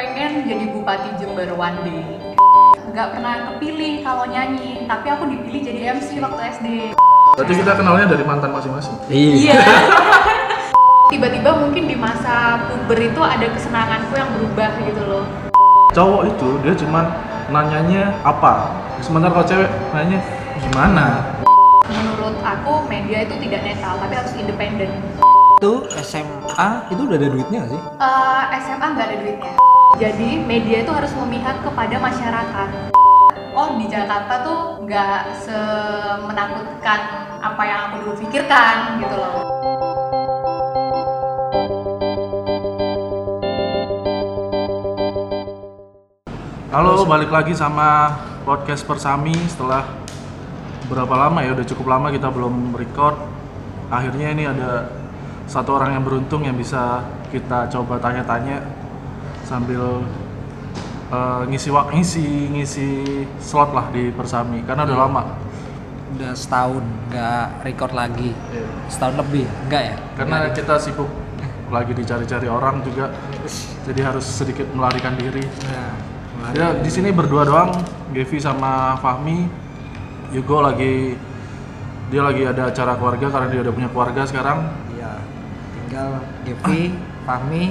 pengen jadi bupati Jember one day. Nggak pernah kepilih kalau nyanyi, tapi aku dipilih jadi MC waktu SD. Berarti kita kenalnya dari mantan masing-masing. Iya. Tiba-tiba mungkin di masa puber itu ada kesenanganku yang berubah gitu loh. Cowok itu dia cuman nanyanya apa. Sementara kalau cewek nanya gimana. Menurut aku media itu tidak netral, tapi harus independen. Itu SMA itu udah ada duitnya nggak sih? Eh, SMA nggak ada duitnya. Jadi media itu harus memihak kepada masyarakat. Oh di Jakarta tuh nggak semenakutkan apa yang aku dulu pikirkan gitu loh. Halo, balik lagi sama podcast Persami setelah berapa lama ya? Udah cukup lama kita belum record. Akhirnya ini ada satu orang yang beruntung yang bisa kita coba tanya-tanya sambil eh, ngisi waktu ngisi ngisi slot lah di Persami karena udah lama. Udah setahun nggak record lagi. Setahun lebih, enggak ya? Karena kita sibuk lagi dicari-cari orang juga, jadi harus sedikit melarikan diri. Nah, Ya di sini berdua doang, Gevi sama Fahmi. Yugo lagi dia lagi ada acara keluarga karena dia udah punya keluarga sekarang. Iya. Tinggal Devi, Fahmi,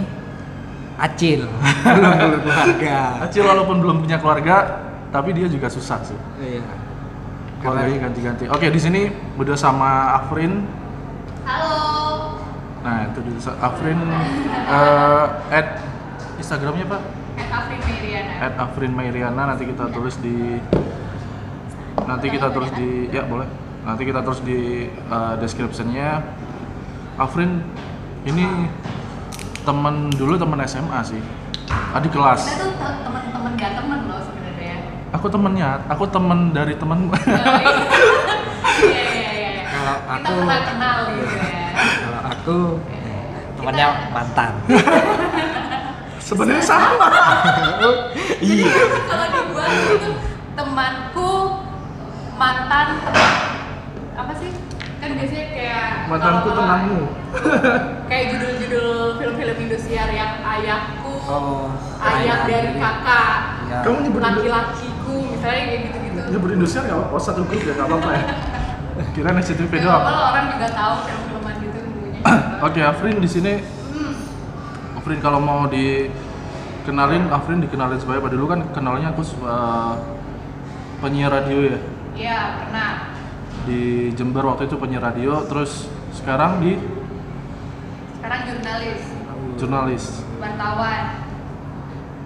Acil. Belum belum keluarga. Acil walaupun belum punya keluarga, tapi dia juga susah sih. Iya. Keluarganya ganti-ganti. Oke di sini udah sama Afrin. Halo. Nah itu dia Afrin. eh add Instagramnya pak? At Afrin. At Mairiana nanti kita tulis di nanti kita tulis di ya boleh nanti kita tulis di uh, descriptionnya Afrin ini temen dulu temen SMA sih adik kelas Kita tuh te- temen-temen gak temen loh sebenarnya. aku temennya aku temen dari temen Iya iya iya. Kalau Kita aku- pernah kenal gitu ya. Kalau aku temannya mantan. sebenarnya sama iya. Kalau dibuat itu temanku mantan teman apa sih? Kan biasanya kalau- temanmu Kayak judul-judul film-film Indosiar yang ayahku, Oh, ayah dari kakak, kamu nyebut laki-lakiku, misalnya kayak gitu-gitu. nyebut Indonesia nggak apa-apa satu grup ya nggak apa-apa ya kira SCTV Ya, doang Kalau orang juga tahu film-filman gitu dulunya. oke Afrin di sini Hmm. Afrin kalau mau dikenalin Afrin dikenalin sebagai apa dulu kan kenalnya aku uh, penyiar radio ya Iya, pernah. di Jember waktu itu penyiar radio terus sekarang di Sekarang jurnalis, jurnalis wartawan.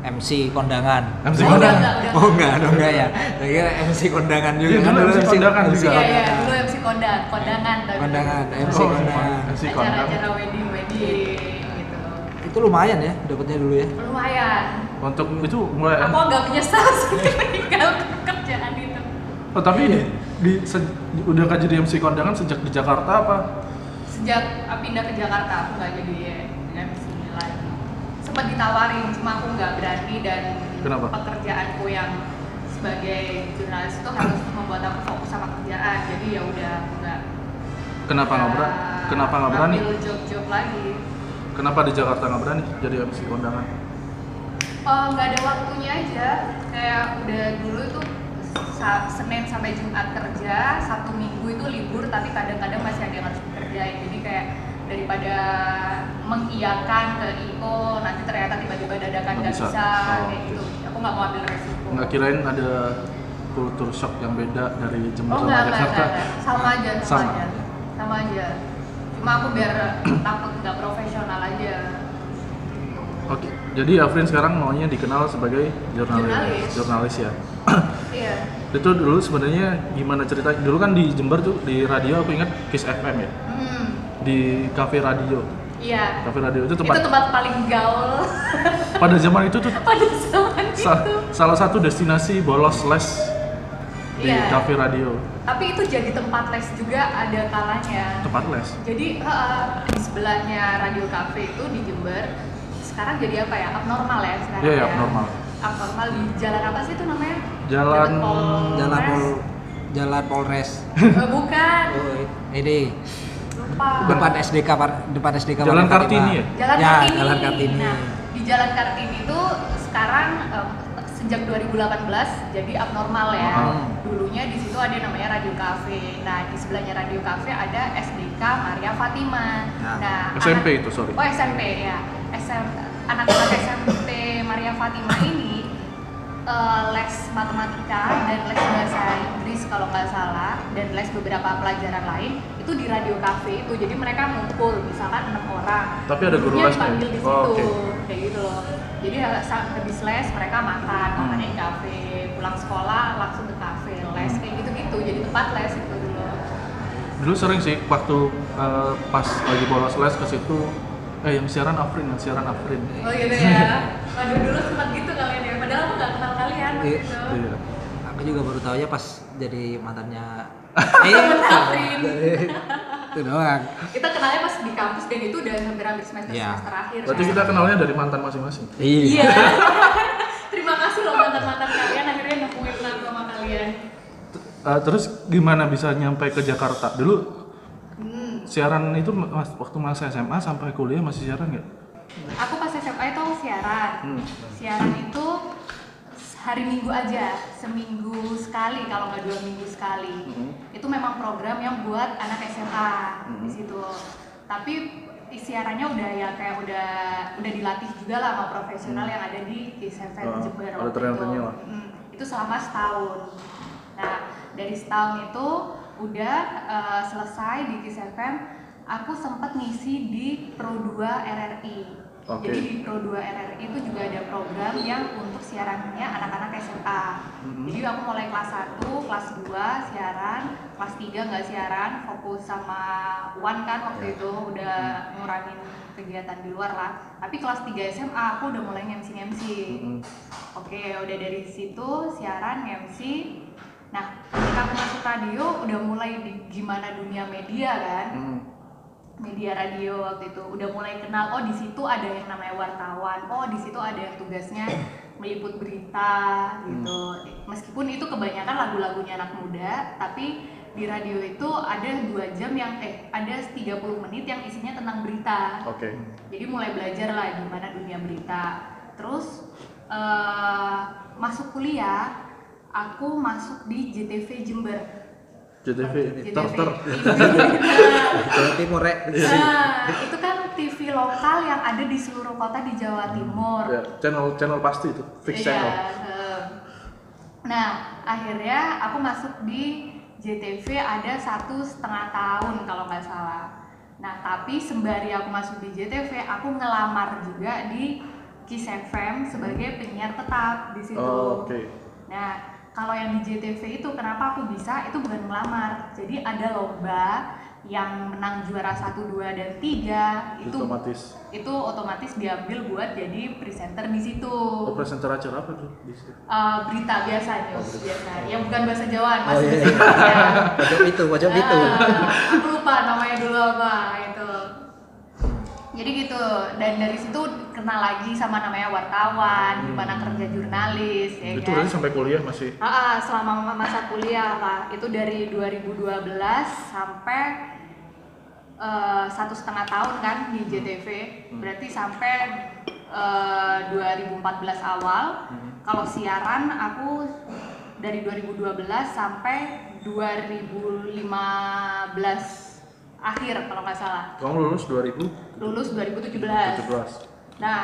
MC kondangan. MC Oh, kondangan. enggak, enggak, Oh enggak, dong enggak ya. Saya kira MC kondangan juga Iya, kan dulu MC kondangan juga. Iya, iya, dulu MC kondang, kondangan tapi. Kondangan, MC Oh, kondangan. MC kondangan. Acara-acara wedding, wedding gitu. Itu lumayan ya dapatnya dulu ya. Lumayan. untuk itu mulai Aku agak menyesal sih meninggal kerjaan itu. oh, tapi di, di se- udah nggak jadi MC kondangan sejak di Jakarta apa Sejak pindah ke Jakarta aku nggak jadi MC lagi. Sempat ditawarin, cuma aku nggak berani dan Kenapa? pekerjaanku yang sebagai jurnalis itu harus membuat aku fokus sama kerjaan. Jadi ya udah aku nggak kenapa nggak berani kenapa nggak berani job-job lagi. kenapa di Jakarta nggak berani jadi MC kondangan Oh, nggak ada waktunya aja. Kayak udah dulu sa- Senin sampai Jumat kerja, Sabtu Minggu itu libur, tapi kadang-kadang masih ada yang harus dikerjain. Jadi kayak daripada mengiyakan ke IO, nanti ternyata tiba-tiba dadakan Nggak bisa. bisa, Oh, kayak gitu. Aku nggak mau ambil resiko. nggak kirain ada kultur shock yang beda dari Jember Oh sama nggak, nggak, Jakarta nggak, nggak. sama aja, sama, Sama. aja, sama aja. Cuma aku biar takut nggak profesional aja. Oke, jadi Afrin sekarang maunya dikenal sebagai jurnalis, Jurnalis. jurnalis ya. Iya. Itu dulu sebenarnya gimana cerita? Dulu kan di Jember tuh di radio aku ingat Kiss FM ya, Hmm, di cafe radio. iya. Cafe radio itu Itu tempat tempat paling gaul pada zaman itu tuh pada zaman sa- itu. salah satu destinasi bolos les di Iya. cafe radio, Tapi itu jadi tempat les juga ada kalanya. tempat les. Jadi heeh, di sebelahnya radio cafe itu di Jember. Sekarang jadi apa ya? Abnormal ya sekarang. Iya, iya, ya. abnormal. Abnormal di jalan apa sih itu namanya? Jalan Polres. Jalan Pol Jalan Polres. Eh, bukan. Oh, ini Lupa. depan SDK Par- depan SDK Jalan Kartini ya? Jalan ya, Kartini. Jalan Kartini. Nah, di Jalan Kartini itu sekarang em, sejak 2018 jadi abnormal ya. Hmm. Dulunya di situ ada namanya Radio Cafe. Nah, di sebelahnya Radio Cafe ada SDK Maria Fatima. Nah, Nah, SMP anak- itu, sorry. Oh, SMP ya. SM, anak-anak SMP Maria Fatima ini eh, les matematika dan les bahasa Inggris kalau nggak salah dan les beberapa pelajaran lain itu di Radio Cafe itu jadi mereka ngumpul misalkan enam orang Tapi ada guru lesnya? di Oh, situ oke. kayak gitu loh jadi saat habis les mereka makan Hmm. makannya di kafe pulang sekolah langsung ke kafe les kayak gitu gitu jadi tempat les itu dulu Dulu sering sih waktu eh, pas lagi bolos les ke situ eh yang siaran Afrin, yang siaran Afrin. oh gitu ya waduh dulu sempat gitu kalian ya padahal aku nggak kenal kalian waktu Iya. itu Iya. Aku juga baru tahu ya pas jadi mantannya Afrin. dari- itu doang. kita kenalnya pas di kampus dan itu udah hampir-hampir semester Iya. semester akhir Berarti kita kenalnya dari mantan masing-masing. iya terima kasih loh mantan-mantan kalian akhirnya nemuin aku sama kalian Eh, terus gimana bisa nyampe ke Jakarta? Dulu. Siaran itu mas, waktu masa SMA sampai kuliah masih siaran nggak? aku pas SMA itu aku siaran Hmm. siaran itu hari minggu aja seminggu sekali kalau nggak dua minggu sekali Mhm. itu memang program yang buat anak SMA di Mhm. situ tapi siarannya udah ya kayak udah udah dilatih juga lah sama profesional yang ada di FM Oh, Jember waktu trainer-nya itu. lah. Mm, itu selama setahun nah dari setahun itu udah eh, selesai di Kiss FM aku sempat ngisi di Pro 2 RRI Oke. jadi di Pro 2 RRI itu juga ada program yang untuk siarannya anak-anak SMA. Mhm. Jadi aku mulai kelas 1, kelas 2 siaran, kelas 3 nggak siaran, fokus sama Wan kan waktu itu udah ngurangin kegiatan di luar lah. Tapi kelas 3 SMA aku udah mulai MC-MC. Mhm. Oke, udah dari situ siaran MC. Nah, ketika aku masuk radio udah mulai di gimana dunia media kan? Hmm. media radio waktu itu udah mulai kenal oh di situ ada yang namanya wartawan oh di situ ada yang tugasnya meliput berita gitu. Meskipun itu kebanyakan lagu-lagunya anak muda tapi di radio itu ada dua jam yang eh ada 30 menit yang isinya tentang berita. Oke. jadi mulai belajar lah gimana dunia berita. Terus eh, masuk kuliah aku masuk di JTV Jember JTV, JTV Tartar. Jawa Timur ya. Nah, itu kan TV lokal yang ada di seluruh kota di Jawa Timur. Ya, channel channel pasti itu, fix Iya, channel. eh. Nah, akhirnya aku masuk di JTV ada satu setengah tahun kalau nggak salah. Nah, tapi sembari aku masuk di JTV, aku ngelamar juga di Kiss FM sebagai penyiar tetap di situ. Oh, Oke. Nah, kalau yang di JTV itu kenapa aku bisa? Itu bukan ngelamar. Jadi ada lomba yang menang juara 1, 2 dan 3 itu Otomatis. itu otomatis diambil buat jadi presenter di situ. Oh, presenter acara apa tuh di situ? Eh, berita biasa news biasa. Yang bukan bahasa Jawa, Oh, masih iya. Pojok itu, pojok itu. Ah, aku lupa namanya dulu apa itu. Jadi gitu. Dan dari situ kenal lagi sama namanya wartawan, gimana kerja jurnalis ya itu kan. sampai kuliah masih? Ah, ah, selama masa kuliah pak itu dari 2012 sampai eh, satu setengah tahun kan di JTV berarti sampai eh, 2014 awal. Kalau siaran aku dari 2012 sampai 2015 akhir kalau nggak salah kamu lulus 2017. lulus 2017 Nah,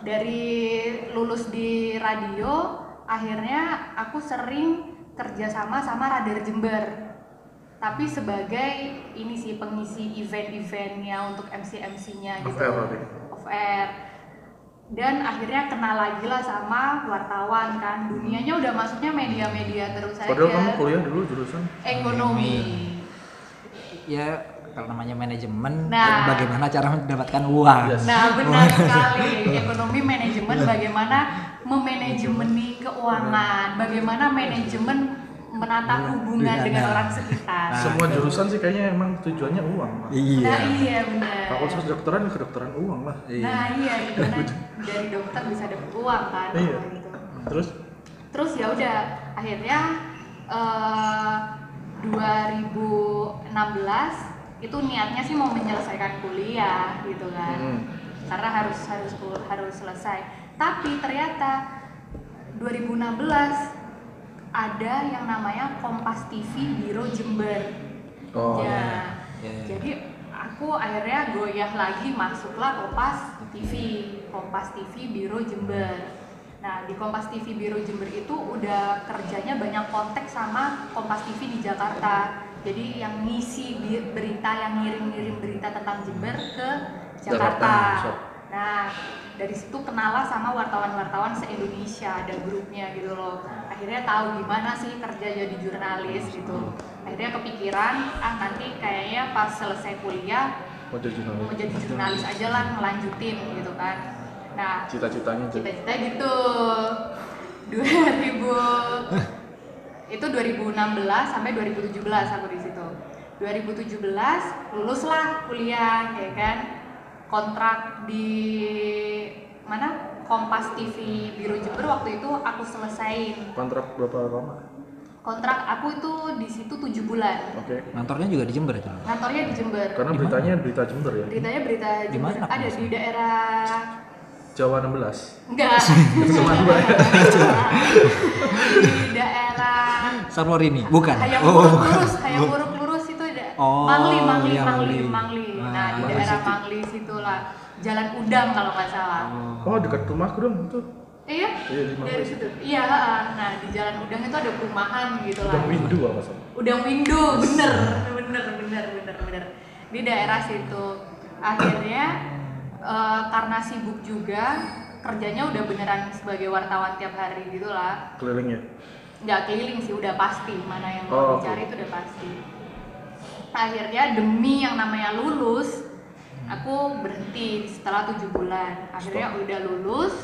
dari lulus di radio, akhirnya aku sering kerjasama sama Radar Jember. Tapi sebagai ini sih pengisi event-eventnya untuk MC-MC-nya Off gitu. air berarti? Off air. Dan akhirnya kenal lagi lah sama wartawan kan. Dunianya udah masuknya media-media terus aja. Padahal kamu kuliah dulu jurusan Ekonomi. Ya kalau namanya manajemen, Nah. bagaimana cara mendapatkan uang? Yes. Nah, benar sekali. Ekonomi manajemen bagaimana memanajemeni keuangan, bagaimana manajemen menata hubungan Iya, dengan nah. orang sekitar. Nah. semua jurusan sih kayaknya emang tujuannya uang Mas. Iya. Nah, iya benar. fakultas kedokteran ya kedokteran uang lah Nah, iya gimana dari dokter bisa dapat uang kan Iya. gitu. terus Terus ya udah akhirnya eh 2016 itu niatnya sih mau menyelesaikan kuliah gitu kan. hmm, karena harus harus harus selesai. Tapi ternyata 2016 ada yang namanya Kompas TV Biro Jember. Oh, ya. iya, iya. jadi aku akhirnya goyah lagi masuklah Kompas TV Kompas TV Biro Jember. Nah di Kompas TV Biro Jember itu udah kerjanya banyak kontak sama Kompas TV di Jakarta jadi yang ngisi berita yang ngirim-ngirim berita tentang Jember ke Jakarta. Nah, dari situ kenalah sama wartawan-wartawan se-Indonesia, ada grupnya gitu loh. Akhirnya tahu gimana sih kerja jadi jurnalis gitu. Akhirnya kepikiran, ah nanti kayaknya pas selesai kuliah mau jadi jurnalis. mau jadi jurnalis aja lah ngelanjutin gitu kan. Nah, Cita-citanya cita-cita gitu 2000 itu 2016 sampai 2017 aku di situ. 2017 lulus lah kuliah ya kan? Kontrak di mana? Kompas TV Biro Jember waktu itu aku selesain. Kontrak berapa lama? kontrak aku itu di situ tujuh bulan. Oke. Kantornya juga di Jember itu. kantornya di Jember. Karena beritanya berita Jember ya. beritanya berita Jember. Mana, ada di daerah Jawa 16. enggak. Dua di daerah Sarworini, bukan. Hayam Oh. Buruk Lurus, Hayam Buruk Lurus itu ada Oh, Mangli, Mangli, iya, Mangli, Mangli. Mangli. Nah, Ah, di daerah situ. Mangli situ lah. Jalan Udang kalau nggak salah. Oh, dekat rumahku dong itu. Iya? Iya, di Mangli Dari situ. Iya, nah di Jalan Udang itu ada perumahan gitu lah. Udah windu apa sih? Udang Windu, bener, bener, bener, bener, bener. Di daerah situ. Akhirnya eh, karena sibuk juga, kerjanya udah beneran sebagai wartawan tiap hari gitu lah. Kelilingnya. Nggak keliling sih udah pasti. Mana yang Oh, mau oke. dicari itu udah pasti. Akhirnya demi yang namanya lulus aku berhenti setelah tujuh bulan. Akhirnya udah lulus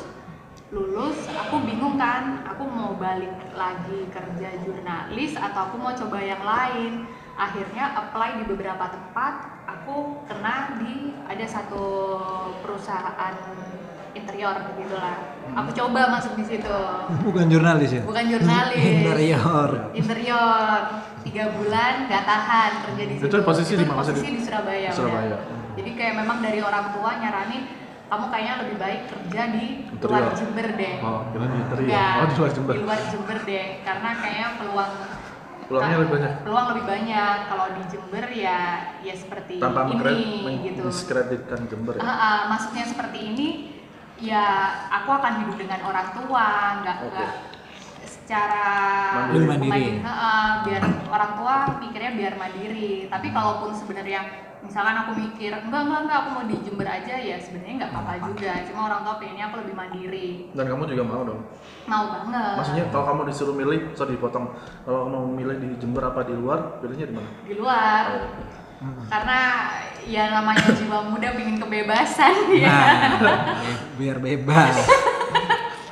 lulus aku bingung kan aku mau balik lagi kerja jurnalis atau aku mau coba yang lain. Akhirnya apply di beberapa tempat aku kena di ada satu perusahaan interior gitu lah aku coba masuk di situ Bukan jurnalis ya? bukan jurnalis Interior. interior tiga bulan nggak tahan kerja di situ Itu posisi di mana sih, posisi di Surabaya, Di Surabaya. udah. jadi kayak memang dari orang tua nyaranin kamu kayaknya lebih baik kerja di luar Interior. Jember deh Oh, kira di interior. Enggak, Oh, di luar Jember. di luar Jember deh karena kayaknya peluang Peluangnya lebih banyak. peluang lebih banyak kalau di Jember ya ya seperti Tanpa ini gitu diskreditkan Jember ya. Ah, ah, maksudnya seperti ini ya aku akan hidup dengan orang tua nggak Oke. nggak secara Mandiri. Mandiri. ah, biar orang tua mikirnya biar mandiri tapi kalaupun sebenarnya misalkan aku mikir enggak enggak enggak aku mau di Jember aja ya sebenarnya nggak apa-apa juga cuma orang tua pengennya aku lebih mandiri Dan kamu juga mau dong. mau banget Maksudnya kalau kamu disuruh milih, sorry dipotong. Kalau kamu mau milih di Jember apa di luar, pilihnya di mana? di luar karena ya namanya jiwa muda pengen kebebasan ya Nah, biar bebas.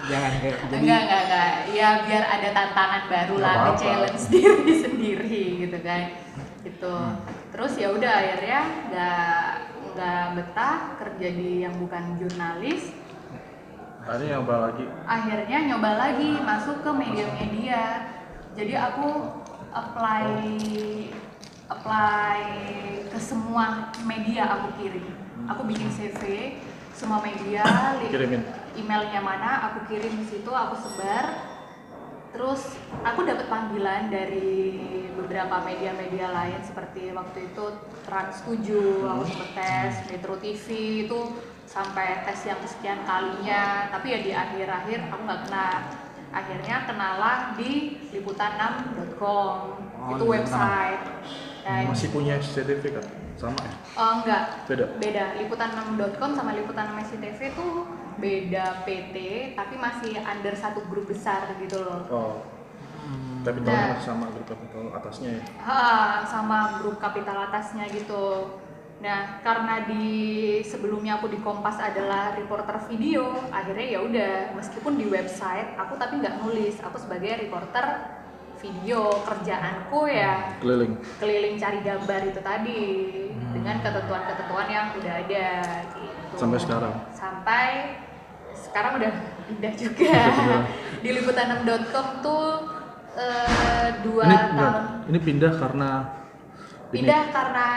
Jangan kayak jadi enggak enggak enggak ya biar ada tantangan baru lah apa-apa. challenge diri sendiri gitu kan gitu Hmm. terus ya udah akhirnya nggak nggak betah kerja di yang bukan jurnalis Akhirnya yang lagi. akhirnya nyoba lagi masuk ke media-media jadi aku apply apply ke semua media aku kirim. Hmm. Aku bikin CV semua media, Kirimin. emailnya mana, aku kirim di situ, aku sebar. Terus aku dapat panggilan dari beberapa media-media lain seperti waktu itu Trans 7, hmm. aku sempet tes Metro TV itu sampai tes yang sekian kalinya, tapi ya di akhir-akhir aku nggak kena. Akhirnya kenalah di liputan6.com oh, itu website. Hmm. Masih punya SCTV kan? Sama ya? Oh enggak. Beda. Beda. Liputan6.com sama Liputan 6 SCTV tuh beda PT tapi masih under satu grup besar gitu loh. Oh. Hmm. Tapi nah, masih sama grup kapital atasnya ya? Ha, sama grup kapital atasnya gitu. Nah, karena di sebelumnya aku di Kompas adalah reporter video, akhirnya ya udah meskipun di website aku tapi nggak nulis, aku sebagai reporter video kerjaanku ya Keliling. keliling cari gambar itu tadi dengan ketentuan-ketentuan yang udah ada gitu. Sampai sekarang. Sampai sekarang udah pindah juga. Di liputan6.com tuh eh, dua Ini tahun ini pindah karena ini. pindah karena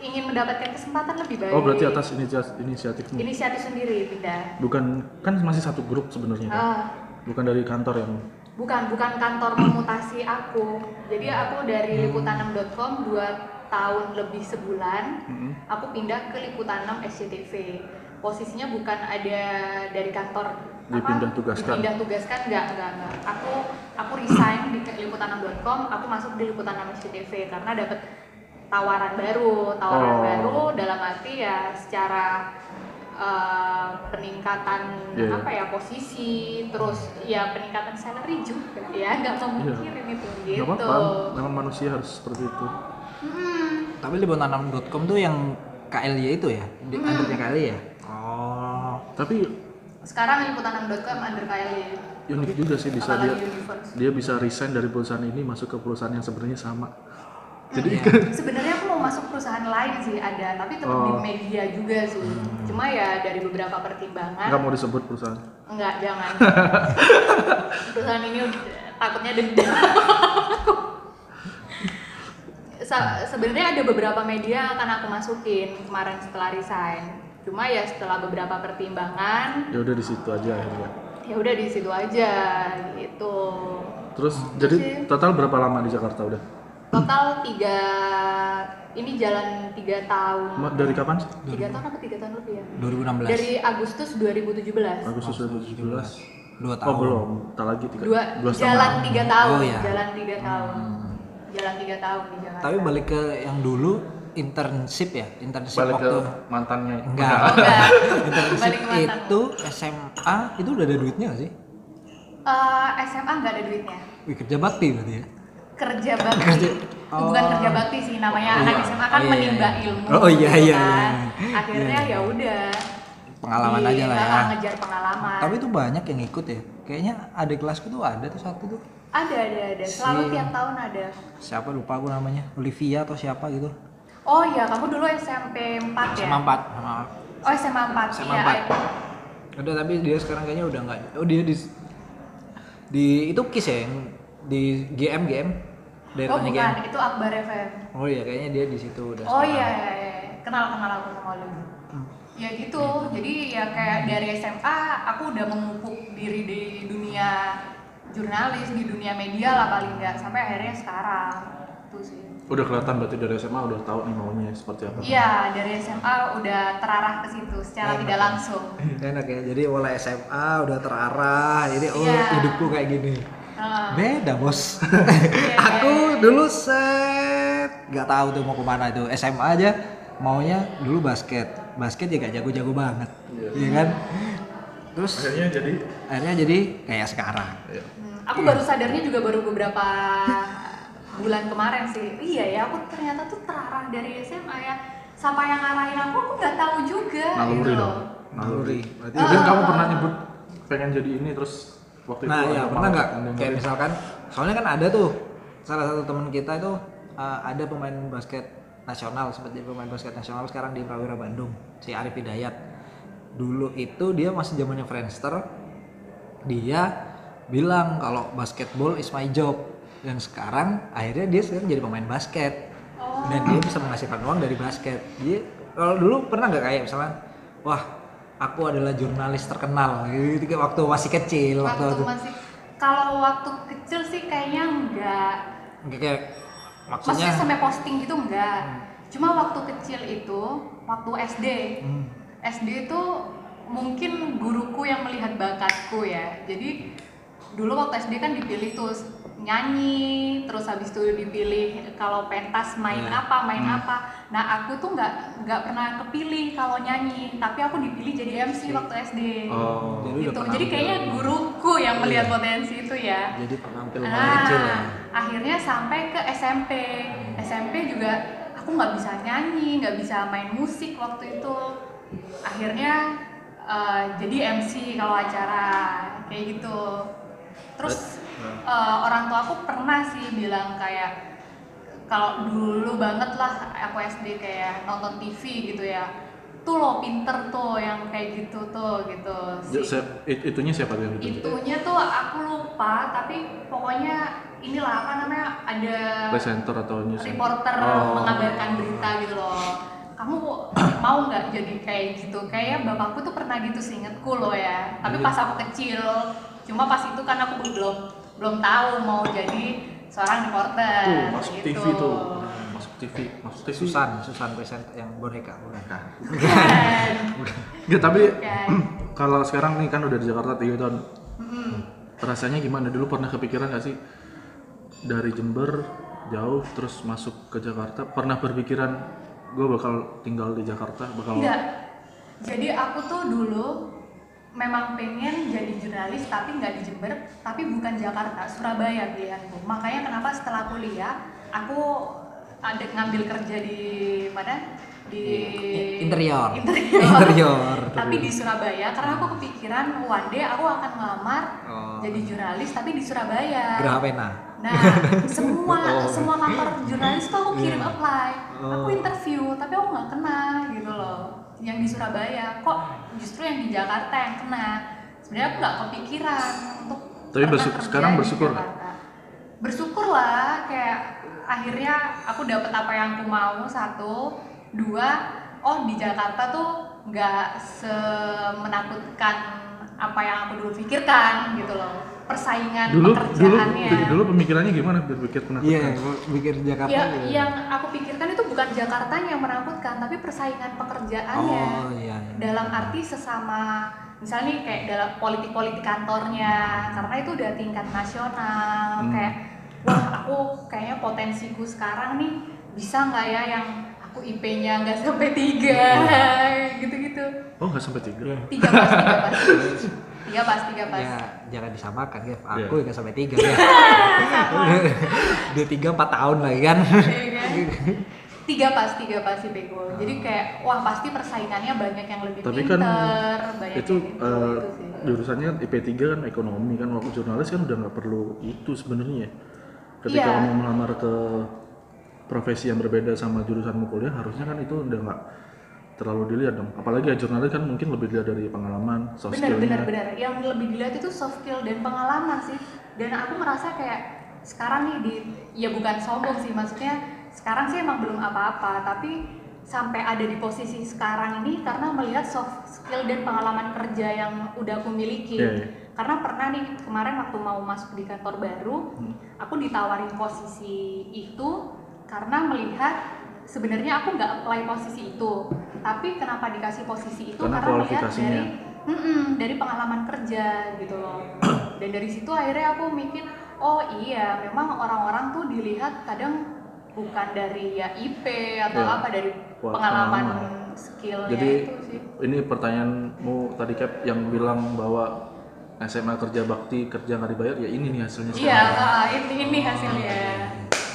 ingin mendapatkan kesempatan lebih baik. Oh berarti atas inisiatif inisiatifmu. inisiatif sendiri pindah. Bukan kan masih satu grup sebenarnya. kan? Ah, Bukan dari kantor yang bukan bukan kantor memutasi aku. Jadi aku dari liputan6.com dua tahun lebih sebulan. Mm-mm. Aku pindah ke liputan 6 SCTV. Posisinya bukan ada dari kantor Dipindah tugaskan. Dipindah tugaskan enggak, enggak, enggak. Aku aku resign di liputan6.com, aku masuk di liputan 6 SCTV karena dapat tawaran baru, tawaran Oh. baru dalam arti ya secara eh, peningkatan Iya, iya. apa ya posisi, terus ya peningkatan salary juga ya, nggak mau mikirin itu gitu. apa-apa. Memang manusia harus seperti itu. Hmm, Tapi liputan6.com tuh yang KLY itu ya? Di Hmm. undernya KLY ya? Oh. Tapi sekarang liputan6.com under KLY, unik juga sih bisa dia universe. dia bisa resign dari perusahaan ini masuk ke perusahaan yang sebenarnya sama. Jadi Sebenarnya aku mau masuk perusahaan lain sih ada, tapi tetap di Oh. media juga sih. Cuma ya dari beberapa pertimbangan nggak mau disebut perusahaan. Enggak, jangan. Perusahaan ini takutnya dendam. Sa- Sebenarnya ada beberapa media yang akan aku masukin kemarin setelah resign. Cuma ya setelah beberapa pertimbangan, Ya udah di situ aja akhirnya. ya udah di situ aja gitu. Terus jadi total berapa lama di Jakarta udah? Total tiga, ini jalan tiga tahun. Dari kapan sih? Tiga tahun apa tiga tahun lebih ya? 2016. Dari Agustus 2017. Agustus 2017. 2 tahun. Oh belum, tak lagi tiga. Dua, dua setengah. jalan tiga tahun, Oh, iya. jalan tiga tahun, jalan tiga tahun di Jakarta. Tapi balik ke yang dulu internship ya? Internship Balik ke waktu mantannya. enggak. Oh, enggak. internship Balik ke mantan. itu SMA itu udah ada duitnya gak sih? Eh, SMA nggak ada duitnya. Wih, kerja bakti berarti ya? Kerja bakti. Kerja- Itu Bukan Oh. kerja bakti sih namanya Oh, anak iya. SMA kan Oh, iya, menimba ilmu. Oh, iya, gitu iya, kan. iya. Akhirnya Iya. ya udah. Pengalaman Di- aja lah ya. ngejar pengalaman. Tapi itu banyak yang ikut ya. Kayaknya adik kelasku tuh ada tuh satu tuh. ada ada ada. Selalu Si- tiap tahun ada. Siapa lupa aku namanya. Olivia atau siapa gitu. Oh iya, kamu dulu SMP 4 ya? SMA 4 sama Oh SMA 4. SMA iya. 4. Udah tapi dia sekarang kayaknya udah nggak. Oh dia di di itu KIS ya yang di GM GM Oh daerahnya bukan, GM. itu Akbar FM. Oh iya kayaknya dia di situ udah. Oh sekarang. iya, iya, iya. kenal kenal aku sama lu. Ya gitu, jadi ya kayak dari SMA aku udah memupuk diri di dunia jurnalis, di dunia media lah paling nggak sampai akhirnya sekarang. Itu sih. Udah kelihatan berarti dari SMA udah tahu nih maunya seperti apa. Iya, dari SMA udah terarah ke situ secara tidak langsung. Enak ya. Jadi mulai SMA udah terarah. Jadi oh Iya. hidupku kayak gini. Heeh. Beda bos. Iya, aku iya. dulu set nggak tahu tuh mau ke mana itu SMA aja maunya dulu basket. Basket ya gak jago-jago banget, Iya. Iya kan? Terus Akhirnya jadi akhirnya jadi kayak sekarang. ya. Hmm, aku baru sadarnya juga baru beberapa bulan kemarin sih. Iya ya, aku ternyata tuh terarah dari SMA ya. Siapa yang ngarahin aku, aku nggak tahu juga. naluri gitu. dong. Naluri. Berarti Ah. mungkin kamu pernah nyebut pengen jadi ini terus waktu Nah itu ya pernah nggak? kayak misalkan soalnya kan ada tuh salah satu teman kita itu uh, ada pemain basket nasional sempat jadi pemain basket nasional sekarang di Prawira Bandung si Arif Hidayat. Dulu itu dia masih zamannya Friendster dia bilang kalau basketball is my job. Dan sekarang akhirnya dia sekarang jadi pemain basket. Oh. dan dia bisa menghasilkan uang dari basket. Dia kalau dulu pernah nggak kayak misalnya wah aku adalah jurnalis terkenal gitu waktu masih kecil waktu, Waktu masih kalau waktu kecil sih kayaknya enggak. Kayak- kayak maksudnya Maksudnya sampai posting gitu enggak. Cuma waktu kecil itu, waktu SD. Hmm. SD itu mungkin guruku yang melihat bakatku ya. Jadi dulu waktu SD kan dipilih tuh nyanyi, terus habis itu dipilih kalau pentas main Iya. apa, main Hmm. apa. Nah aku tuh nggak nggak pernah kepilih kalau nyanyi, tapi aku dipilih jadi MC waktu SD. Oh. Jadi gitu. pernah Jadi kayaknya guruku yang melihat Iya. potensi itu ya. jadi penampil Nah, kecil ya akhirnya sampai ke SMP. SMP juga aku nggak bisa nyanyi, nggak bisa main musik waktu itu. Akhirnya eh, jadi MC kalau acara kayak gitu. Terus eh, orang tua aku pernah sih bilang kayak kalau dulu banget lah aku SD kayak nonton TV gitu ya. Tuh lo pinter tuh yang kayak gitu tuh gitu. Si- siap- it- itunya siapa tuh yang ditunjuk? itunya tuh aku lupa tapi pokoknya inilah apa namanya ada Presenter atau news? reporter Oh. mengabarkan berita gitu loh kamu mau nggak jadi kayak gitu kayak bapakku tuh pernah gitu seingetku loh ya tapi Iya. pas aku kecil cuma pas itu kan aku belum belum tahu mau jadi seorang reporter Tuh, masuk gitu. TV tuh. Masuk TV, masuk TV. Susan Susan present yang boneka boneka. Nggak, tapi kalau sekarang nih kan udah di Jakarta 3 tahun. Mm-mm. Rasanya gimana? Dulu pernah kepikiran gak sih dari Jember jauh terus masuk ke Jakarta? Pernah berpikiran gue bakal tinggal di Jakarta, bakal Enggak. Jadi aku tuh dulu memang pengen jadi jurnalis tapi nggak di Jember, tapi bukan Jakarta, Surabaya pilihanku. Makanya kenapa setelah kuliah aku ada ngambil kerja di mana? Di interior Interior. interior tapi di Surabaya karena aku kepikiran one day aku akan ngelamar Oh. jadi jurnalis tapi di Surabaya. Geraha Pena Nah, semua Oh. semua kantor jurnalis tuh aku kirim Iya. apply, aku Oh. interview, tapi aku nggak kena gitu loh. Yang di Surabaya, kok justru yang di Jakarta yang kena. Sebenarnya aku nggak kepikiran untuk Tapi bersyukur- sekarang bersyukur. Bersyukur lah, kayak akhirnya aku dapet apa yang aku mau satu, dua, oh di Jakarta tuh nggak semenakutkan apa yang aku dulu pikirkan gitu loh. Persaingan dulu dulu pekerjaannya. dulu pemikirannya gimana berpikir menakutkan? iya gua mikir Jakarta Ya, gitu. yang aku pikirkan itu bukan Jakartanya yang menakutkan, tapi persaingan pekerjaannya. oh iya, iya. Dalam arti sesama, misalnya nih kayak dalam politik-politik kantornya, karena itu udah tingkat nasional. Hmm. Kayak, wah aku kayaknya potensiku sekarang nih bisa nggak ya yang aku IP-nya nggak sampai tiga, gitu-gitu. Oh nggak sampai tiga. Tiga pas, tiga pas. Tiga pas, tiga pas. ya jangan disamakan Iya. aku nggak sampai tiga ya dia tiga empat tahun lagi kan Iya kan? tiga pas tiga pas sih bego jadi kayak wah pasti persaingannya banyak yang lebih Tapi kan pinter banyak itu yang itu, eh, itu sih. jurusannya IP3 kan ekonomi kan waktu jurnalis kan udah nggak perlu itu sebenarnya. Ketika Iya. kamu melamar ke profesi yang berbeda sama jurusanmu kuliah harusnya kan itu udah nggak terlalu dilihat dong. Apalagi ya jurnalis kan mungkin lebih dilihat dari pengalaman, soft benar benar skillnya. benar yang lebih dilihat itu soft skill dan pengalaman sih dan aku merasa kayak sekarang nih di ya bukan sombong sih maksudnya sekarang sih emang belum apa-apa tapi sampai ada di posisi sekarang ini karena melihat soft skill dan pengalaman kerja yang udah aku miliki Iya, iya. karena pernah nih kemarin waktu mau masuk di kantor baru Hmm. aku ditawarin posisi itu karena melihat sebenarnya aku nggak apply posisi itu. Tapi kenapa dikasih posisi itu? Karena karena melihat dari dari pengalaman kerja gitu loh. Dan dari situ akhirnya aku mikir oh iya memang orang-orang tuh dilihat kadang bukan dari ya IP atau Iya. apa dari Wah, pengalaman skillnya Jadi itu sih. ini pertanyaanmu tadi Cap yang bilang bahwa SMA kerja bakti kerja nggak dibayar ya ini nih hasilnya iya ah, ini, ini hasilnya.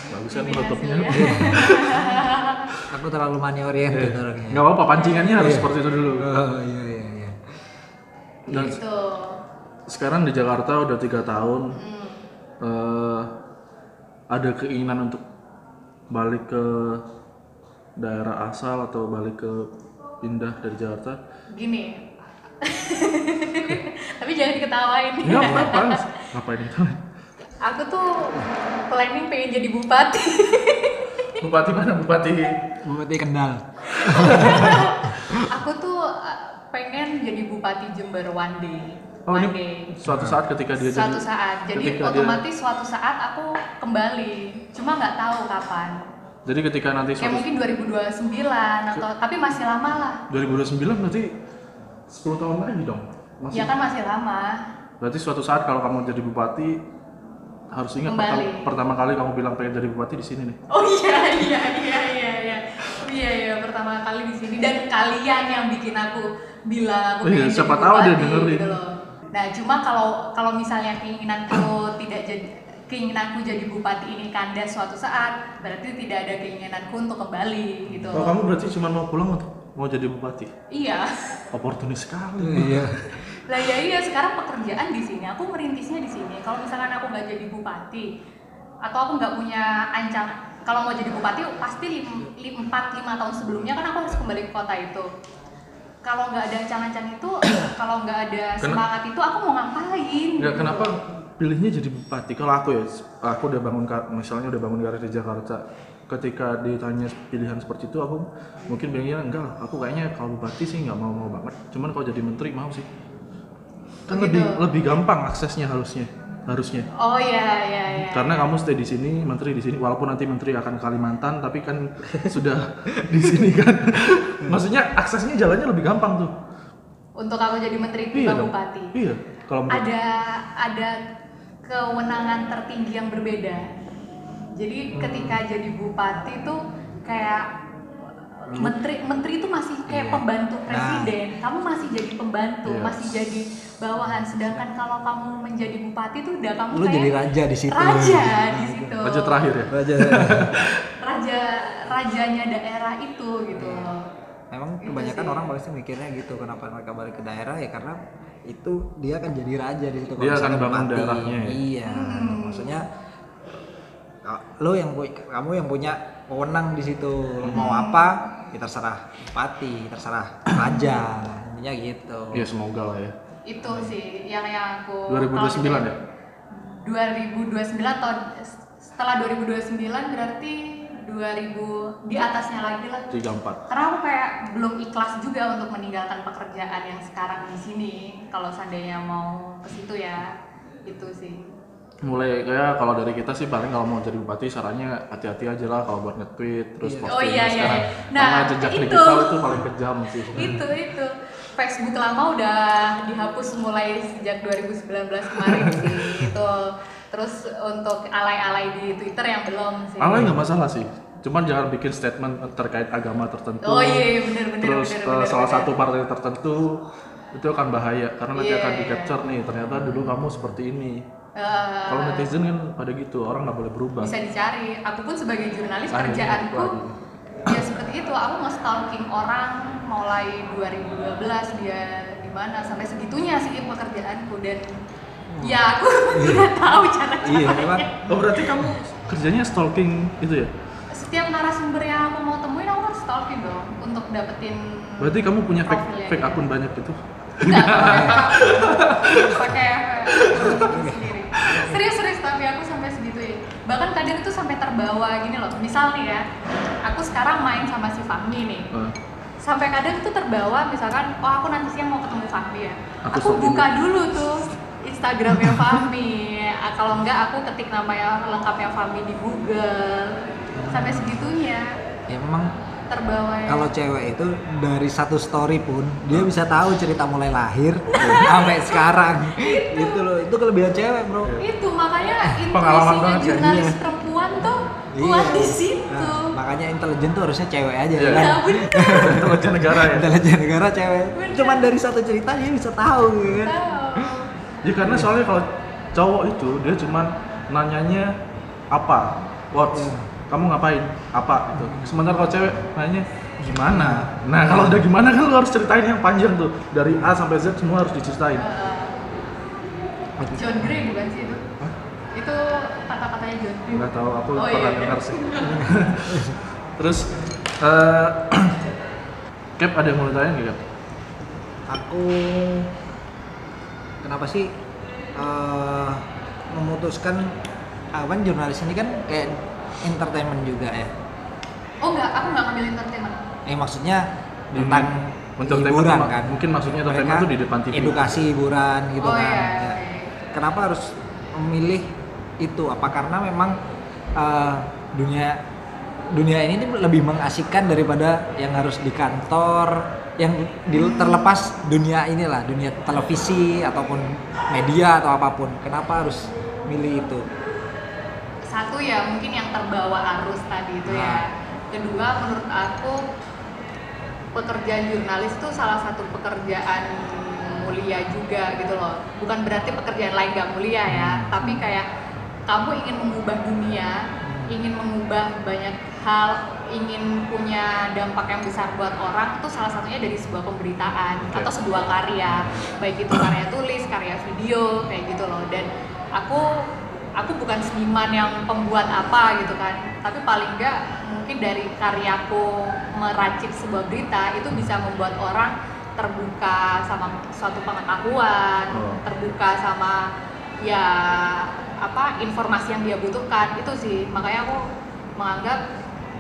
Bagus kan hasilnya. aku terlalu money oriented Iya. orangnya Nggak apa-apa pancingannya harus Iya. seperti itu dulu. oh iya iya iya Dan gitu sekarang di Jakarta udah tiga tahun. Mm. eh, ada keinginan untuk balik ke daerah asal atau balik ke pindah dari Jakarta? gini tapi jangan diketawain Enggak apa-apa. Ngapain itu? aku tuh planning pengen jadi bupati Bupati mana? Bupati Bupati Kendal. Aku tuh uh, pengen jadi bupati Jember one day. Oh one ini day. suatu saat ketika dia suatu jadi saat. Jadi ketika dia- otomatis suatu saat aku kembali. Cuma nggak tahu kapan. Jadi ketika nanti kayak suatu mungkin 2029 atau tapi masih lama lah. 2029 berarti 10 tahun lagi dong. Masih. ya kan masih lama. Berarti suatu saat kalau kamu jadi bupati harus ingat pertama, pertama kali kamu bilang pengen jadi bupati di sini nih. oh iya iya iya iya iya Oh iya iya pertama kali di sini dan kalian yang bikin aku bilang aku Oh iya, pengen siapa jadi tahu dia dengerin. gitu loh. Nah cuma kalau kalau misalnya keinginanku tidak jadi keinginanku jadi bupati ini kandas suatu saat berarti tidak ada keinginanku untuk kembali gitu. Kalau kamu berarti cuma mau pulang untuk mau jadi bupati. Iya. Oportunis sekali. iya Lah ya iya sekarang pekerjaan di sini aku merintisnya di sini. Kalau misalkan aku nggak jadi bupati atau aku nggak punya ancang kalau mau jadi bupati pasti lim, lim, 4 5 tahun sebelumnya kan aku harus kembali ke kota itu. Kalau nggak ada ancang-ancang itu, kalau nggak ada semangat itu aku mau ngapain? Enggak kenapa pilihnya jadi bupati? Kalau aku ya, aku udah bangun misalnya udah bangun karir di Jakarta ketika ditanya pilihan seperti itu aku mungkin bilangnya enggak lah, aku kayaknya kalau bupati sih nggak mau mau banget cuman kalau jadi menteri mau sih kan lebih lebih gampang aksesnya harusnya harusnya Oh iya iya iya. karena kamu stay di sini menteri di sini walaupun nanti menteri akan ke Kalimantan tapi kan sudah di sini kan maksudnya aksesnya jalannya lebih gampang tuh Untuk aku jadi menteri iya bukan dong bupati. iya kalau Ada ada kewenangan tertinggi yang berbeda. Jadi Hmm. ketika jadi bupati tuh kayak menteri menteri itu masih kayak Iya. pembantu Nah. presiden. Kamu masih jadi pembantu, Yes. masih jadi bawahan. Sedangkan kalau kamu menjadi bupati tuh udah kamu Lu kayak jadi raja di situ. Raja di situ. raja terakhir ya Raja. Raja rajanya daerah itu gitu. Emang Itu kebanyakan sih. orang pasti mikirnya gitu kenapa mereka balik ke daerah ya karena itu dia akan jadi raja di situ Dia akan bangun bupati. daerahnya ya? Iya, Hmm. maksudnya ka- lo yang kamu yang punya wewenang di situ Lo mau Hmm. apa ya terserah bupati, terserah raja, intinya gitu. ya semoga lah ya Itu sih yang yang aku 2029 ya 2029 atau setelah 2029 berarti 2000 di atasnya lagi lah. 34 Karena aku kayak belum ikhlas juga untuk meninggalkan pekerjaan yang sekarang di sini. Kalau seandainya mau ke situ ya itu sih. mulai kayak kalau dari kita sih paling kalau mau jadi bupati sarannya hati-hati aja lah kalau buat nge-tweet terus Iya. posting Oh, iya, iya, sekarang iya. Nah, karena jejak itu. digital itu paling kejam sih Itu itu Facebook lama udah dihapus mulai sejak 2019 kemarin sih. Itu terus untuk alay-alay di Twitter yang belum sih. Alay nggak masalah sih cuman jangan bikin statement terkait agama tertentu Oh iya, bener bener terus bener, eh, bener, salah bener. satu partai tertentu itu akan bahaya karena nanti Iya, akan iya. di capture nih ternyata dulu kamu seperti ini Eh, kalau netizen kan pada gitu orang nggak boleh berubah bisa dicari. Aku pun sebagai jurnalis iya, kerjaanku. Ya seperti itu. Aku nge-stalking orang mulai 2012 dia di mana sampai segitunya sih pekerjaanku. Dan ya aku nggak tahu cara Iya, memang oh berarti kamu kerjanya stalking itu ya? Setiap narasumber yang aku mau temuin aku harus stalking dong untuk dapetin berarti kamu punya fake fake akun banyak gitu? Enggak, pakai pakai sendiri. Serius serius tapi aku sampai segitu. Bahkan kadang itu sampai terbawa gini loh. Misal nih ya, aku sekarang main sama si Fahmi nih. Sampai kadang itu terbawa misalkan, oh aku nanti siang mau ketemu Fahmi ya. Aku Aku, buka dulu tuh Instagramnya Fahmi. Ah, Kalau enggak aku ketik namanya lengkapnya Fahmi di Google. Sampai segitunya ya memang terbawa ya. kalau cewek itu dari satu story pun dia bisa tahu cerita mulai lahir sampai sekarang gitu loh itu kelebihan cewek bro itu makanya Pengalaman intuisinya banget ya. jurnalis Iya. perempuan tuh kuat di situ Nah, makanya intelijen tuh harusnya cewek aja Iya. kan ya bener intelijen negara ya intelijen negara cewek Bener. cuman dari satu cerita dia bisa tahu gitu kan tahu ya karena soalnya kalau cowok itu dia cuman nanyanya apa what Iya. Kamu ngapain? Apa gitu. Sementara kalau cewek nanya gimana? Nah kalau udah gimana kan lu harus ceritain yang panjang tuh. Dari A sampai Z semua harus diceritain. Eh, John Gray bukan sih itu? Itu kata-katanya John Gray nggak tahu aku Oh, pernah iya. dengar sih. Terus eh Cap ada yang mau ditanya nggak Cap? aku kenapa sih eh, memutuskan apa jurnalis ini kan kayak entertainment juga ya. Oh enggak aku enggak ngambil entertainment. Eh maksudnya tentang Hmm. Entertainment hiburan kan? mungkin maksudnya entertainment tuh di depan TV. edukasi hiburan gitu oh kan. iya Ya. kenapa harus memilih itu? Apa karena memang eh, dunia dunia ini lebih mengasihkan daripada yang harus di kantor yang di- terlepas dunia inilah dunia televisi ataupun media atau apa pun. Kenapa harus milih itu satu ya mungkin yang terbawa arus tadi itu Nah. ya kedua menurut aku pekerjaan jurnalis itu salah satu pekerjaan mulia juga gitu loh bukan berarti pekerjaan lain gak mulia ya Hmm. tapi kayak kamu ingin mengubah dunia ingin mengubah banyak hal ingin punya dampak yang besar buat orang itu salah satunya dari sebuah pemberitaan Oke. atau sebuah karya baik itu karya tulis karya video kayak gitu loh dan aku aku bukan seniman yang pembuat apa gitu kan tapi paling enggak mungkin dari karyaku meracik sebuah berita itu bisa membuat orang terbuka sama suatu pengetahuan Oh. terbuka sama ya apa informasi yang dia butuhkan itu sih makanya aku menganggap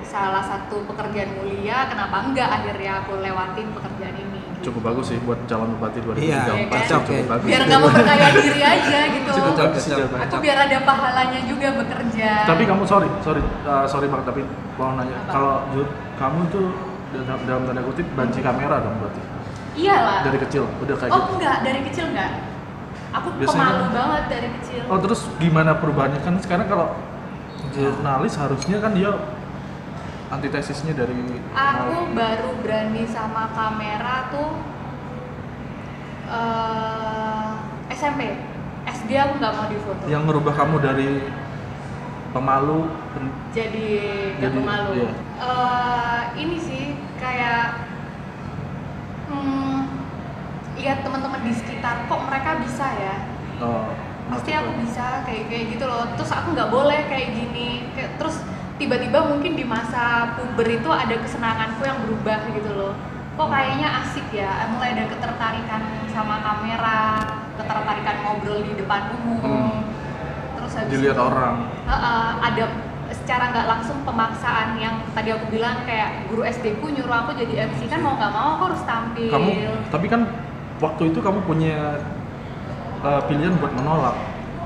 salah satu pekerjaan mulia kenapa enggak akhirnya aku lewatin pekerjaan ini gitu. Cukup bagus sih buat calon bupati 2024. Iya, kan? Cukup bagus. biar nggak memperkaya diri aja gitu Cukup bagus aku biar ada pahalanya juga bekerja Tapi kamu sorry, sorry, uh, sorry banget tapi mau nanya. Kalau kamu tuh dalam, dalam tanda kutip banci kamera dong berarti. iyalah Dari kecil udah kayak oh gitu. enggak dari kecil enggak aku Biasanya pemalu kan- banget dari kecil Oh terus gimana perubahannya kan sekarang kalau jurnalis harusnya kan dia antitesisnya dari Aku baru berani sama kamera tuh eh SMP. SD aku nggak mau difoto. yang merubah kamu dari pemalu Jadi nggak pemalu. iya. Eh, ini sih kayak hmm, lihat teman-teman di sekitar kok mereka bisa ya. oh, Pasti aku bisa kayak kayak gitu loh. Terus aku nggak boleh kayak gini. Kayak, terus tiba-tiba mungkin di masa puber itu ada kesenanganku yang berubah gitu loh. Kok kayaknya asik ya. Mulai ada ketertarikan sama kamera, ketertarikan ngobrol di depan umum. Hmm. Terus habis dilihat itu, orang. Heeh, ada secara nggak langsung pemaksaan yang tadi aku bilang kayak guru SD ku nyuruh aku jadi MC kan mau nggak mau aku harus tampil. Kamu tapi kan waktu itu kamu punya uh, pilihan buat menolak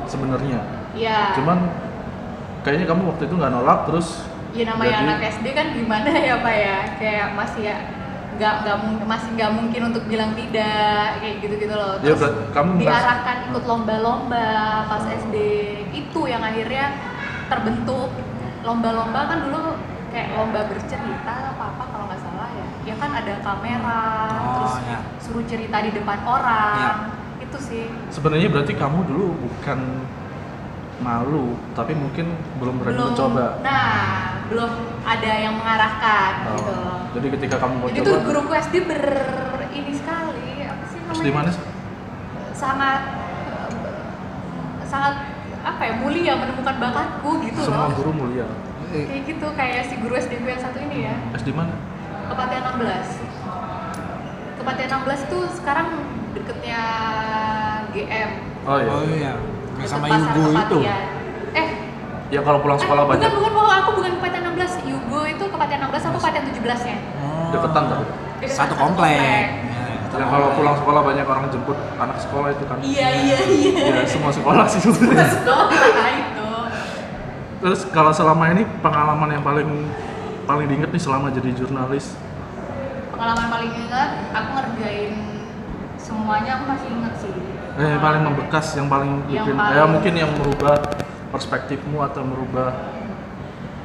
sebenarnya. Iya. Cuman kayaknya kamu waktu itu nggak nolak terus ya namanya Jadi- anak SD kan gimana ya pak ya? Kayak masih ya nggak nggak masih nggak mungkin untuk bilang tidak kayak gitu gitu loh. Ya, terus berarti kamu merasa- diarahkan ikut lomba-lomba pas SD itu yang akhirnya terbentuk. Lomba-lomba kan dulu kayak lomba bercerita apa apa kalau nggak salah ya. Ya kan ada kamera Oh, terus ya. suruh cerita di depan orang. Ya. itu sih. Sebenarnya berarti kamu dulu bukan malu tapi mungkin belum berani belum mencoba. nah belum ada yang mengarahkan Oh, gitu Jadi ketika kamu mau Jadi coba tuh guruku SD ber ini sekali apa sih namanya? di mana sih? Sangat eh, sangat apa ya mulia menemukan bakatku gitu Semua loh. guru mulia. Eh, Kayak gitu kayak si guru SD gue yang satu ini ya. SD mana? Kepatihan 16. Kepatihan 16 tuh sekarang deketnya GM. Oh iya. Oh iya. Deket sama Yugo itu. Eh, Ya kalau pulang sekolah eh, banyak bukan bukan bukan aku bukan Kepatihan 16. Yugo itu Kepatihan 16 aku Kepatihan 17-nya. Oh. deketan tapi. Deketan Satu satu komplek. komplek. Ya, Yang kalau pulang sekolah banyak orang jemput anak sekolah itu kan. Iya iya iya. Ya semua sekolah sih sebenarnya. Sekolah itu. Terus kalau selama ini pengalaman yang paling paling diinget nih selama jadi jurnalis pengalaman paling ingat aku ngerjain semuanya aku masih inget sih eh, yang paling membekas yang paling Yang bikin paling- ya mungkin yang merubah perspektifmu atau merubah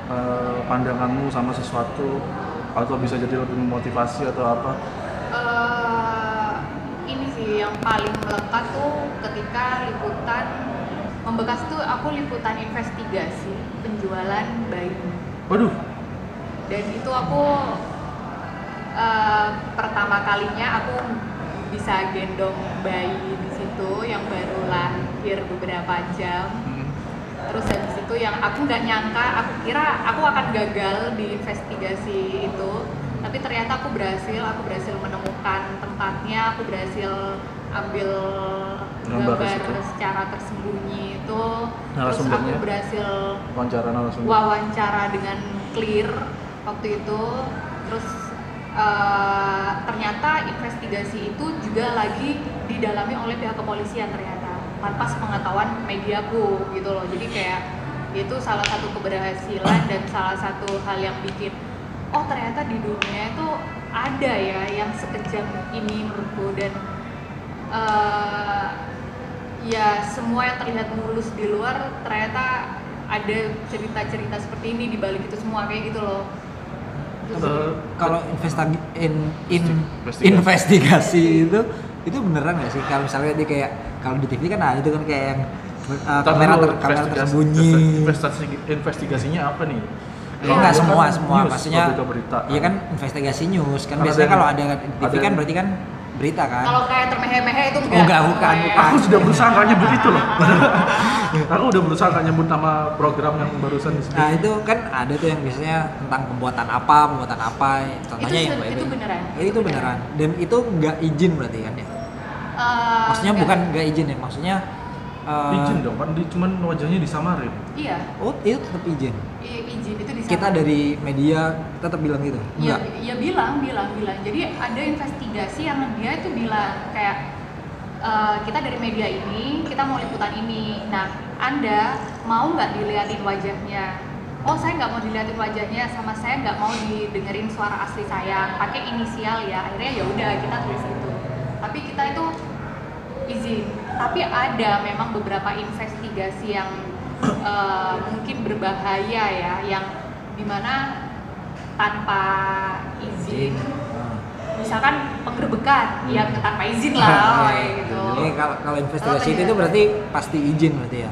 eh, pandanganmu sama sesuatu atau bisa jadi lebih memotivasi atau apa? Eh, ini sih yang paling melekat tuh ketika liputan membekas tuh aku liputan investigasi penjualan bayi. Waduh. Dan itu aku eh, pertama kalinya aku bisa gendong bayi di situ yang baru lahir beberapa jam. Hmm. terus habis itu yang aku nggak nyangka aku kira aku akan gagal di investigasi itu. Tapi ternyata aku berhasil aku berhasil menemukan tempatnya aku berhasil ambil Gambar situ. secara tersembunyi itu. Terus aku berhasil wawancara wawancara dengan clear waktu itu. Terus eh, ternyata investigasi itu juga lagi didalami oleh pihak kepolisian ternyata. Tanpa sepengetahuan mediaku gitu loh. Jadi kayak itu salah satu keberhasilan dan salah satu hal yang bikin oh ternyata di dunia itu ada ya yang sekejam ini menurutku. Dan eh, ya semua yang terlihat mulus di luar ternyata ada cerita-cerita seperti ini di balik itu semua kayak gitu loh Eh, Kalau investasi in, in- Investigasi. investigasi itu itu beneran nggak sih? Kalau misalnya dia kayak kalau di TV kan ada itu kan kayak yang uh, kamera, ter, kamera tersembunyi. investasi investigasinya apa nih Ya, enggak semua kan semua news, maksudnya iya kan investigasi news kan Kan biasanya kalau ada di TV ada kan berarti kan berita kan? Kalau kayak termehe-mehe itu enggak? Oh, enggak, bukan, bukan. aku sudah berusaha nggak nyebut itu loh. Aku udah berusaha nggak nyebut nama program yang barusan disebut nah itu kan ada tuh yang biasanya tentang pembuatan apa pembuatan apa contohnya Itu yang se- itu beneran, Ya, itu itu beneran. Dan itu nggak izin berarti kan? Ya Eh, maksudnya enggak. bukan nggak izin ya maksudnya Eh, Izin dong kan, di, cuman wajahnya disamarin. iya. Oh, itu tetap izin. I- izin itu Kita dari media tetap bilang gitu. Iya, ya bilang, bilang, bilang. Jadi ada investigasi yang dia itu bilang kayak "Eh, kita dari media ini, kita mau liputan ini. Nah, anda mau nggak diliatin wajahnya? Oh, saya nggak mau diliatin wajahnya, sama saya nggak mau didengerin suara asli saya. Pakai inisial ya. Akhirnya ya udah kita tulis itu. Tapi kita itu izin. Tapi ada memang beberapa investigasi yang eh, mungkin berbahaya ya, yang di mana tanpa izin Ah. misalkan penggerbekan ya tanpa izin lah kayak gitu Ini kalau kalau investigasi Oh, itu, iya. itu berarti pasti izin berarti ya.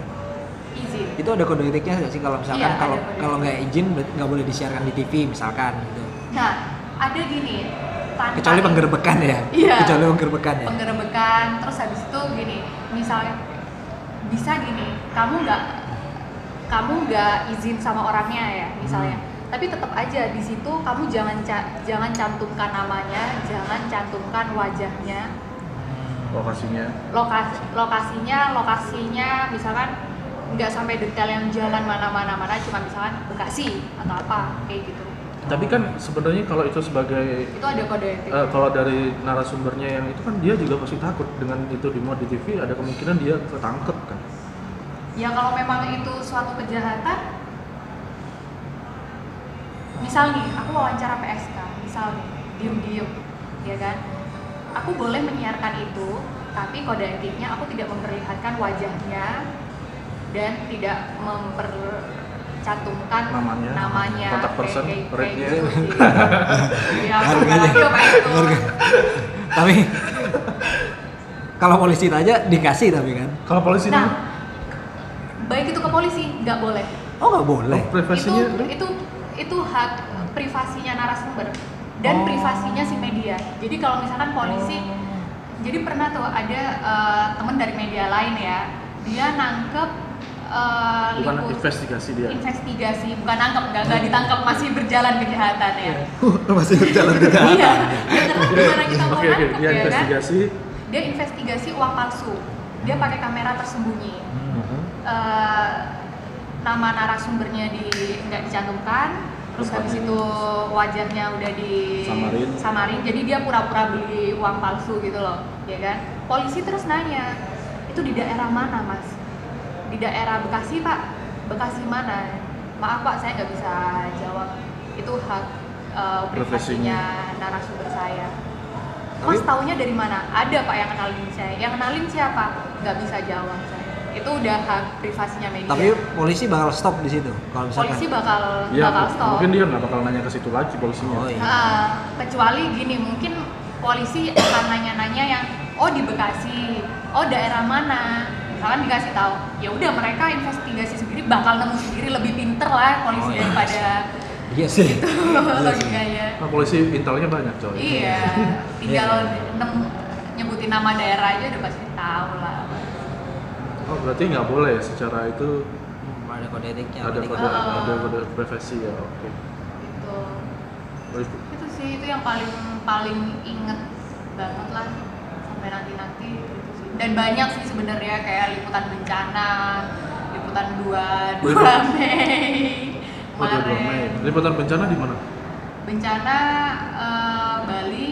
izin Itu ada kode etiknya nggak sih kalau misalkan Iya, kalau kalau nggak izin nggak boleh disiarkan di TV misalkan gitu. nah ada gini tanpa Kecuali penggerbekan ya. Iya. Kecuali penggerbekan ya. penggerbekan terus habis itu gini misalnya bisa gini kamu nggak kamu nggak izin sama orangnya ya misalnya Hmm. tapi tetap aja di situ kamu jangan ca- jangan cantumkan namanya jangan cantumkan wajahnya Lokasinya. lokasi lokasinya lokasinya misalkan nggak sampai detail yang jalan mana-mana mana cuma misalkan Bekasi atau apa kayak gitu Tapi kan sebenarnya kalau itu sebagai itu ada kode etik eh, kalau dari narasumbernya yang itu kan dia juga pasti takut dengan itu dimuat di TV ada kemungkinan dia ketangkep kan. Ya kalau memang itu suatu kejahatan misal nih aku wawancara PSK misal nih diem-diem ya kan aku boleh menyiarkan itu tapi kode etiknya aku tidak memperlihatkan wajahnya dan tidak mempercantumkan Namanya, namanya kontak person, kayak, kayak, kayak rate-nya. gitu ya Harganya. tapi kalau polisi aja dikasih tapi kan. Kalau polisi nah ini baik itu ke polisi nggak boleh. Oh nggak boleh. oh, privasinya itu itu itu hak privasinya narasumber dan Oh. privasinya si media. Jadi kalau misalkan polisi jadi pernah tuh ada eh, temen dari media lain ya dia nangkep eh, bukan liput- investigasi dia. investigasi bukan nangkep nggak nggak ditangkep masih berjalan kejahatan ya. Masih berjalan iya ya, karena gimana kita mau Oke oke, nangkep dia ya kan? investigasi. dia investigasi uang palsu. Dia pakai kamera tersembunyi Eh, nama narasumbernya di nggak dicantumkan terus habis itu wajahnya udah di Samarin. samarin, jadi dia pura-pura beli uang palsu gitu loh ya kan polisi terus nanya itu di daerah mana mas di daerah Bekasi pak Bekasi mana maaf pak saya nggak bisa jawab itu hak eh, privasinya narasumber saya Mas taunya dari mana? Ada pak yang kenalin saya. Yang kenalin siapa? Nggak bisa jawab saya. Itu udah hak privasinya media. Tapi polisi bakal stop di situ kalau misalkan. polisi bakal Ya, bakal stop. mungkin dia nggak bakal nanya ke situ lagi polisinya. Oh iya. Ah, kecuali gini mungkin polisi akan nanya-nanya yang oh di Bekasi, oh daerah mana, misalkan dikasih tahu, ya udah mereka investigasi sendiri bakal nemu sendiri lebih pinter lah polisi Oh, iya. daripada Iya sih. gitu logikanya. Nah, polisi intelnya banyak coy. Iya, tinggal Iya. nem- nyebutin nama daerah aja udah pasti tahu lah. Oh berarti nggak boleh secara itu Hmm, ada kode etiknya. ada etik. kode Oh. ada kode privasi ya. Oke. Gitu. Oh, itu. Itu sih itu yang paling paling inget banget lah sampai nanti nanti gitu sih. Dan banyak sih sebenarnya kayak liputan bencana, liputan dua dua Mei Oh, dua- dua Mei. kemarin. Liputan bencana di mana? Bencana eh, Bali,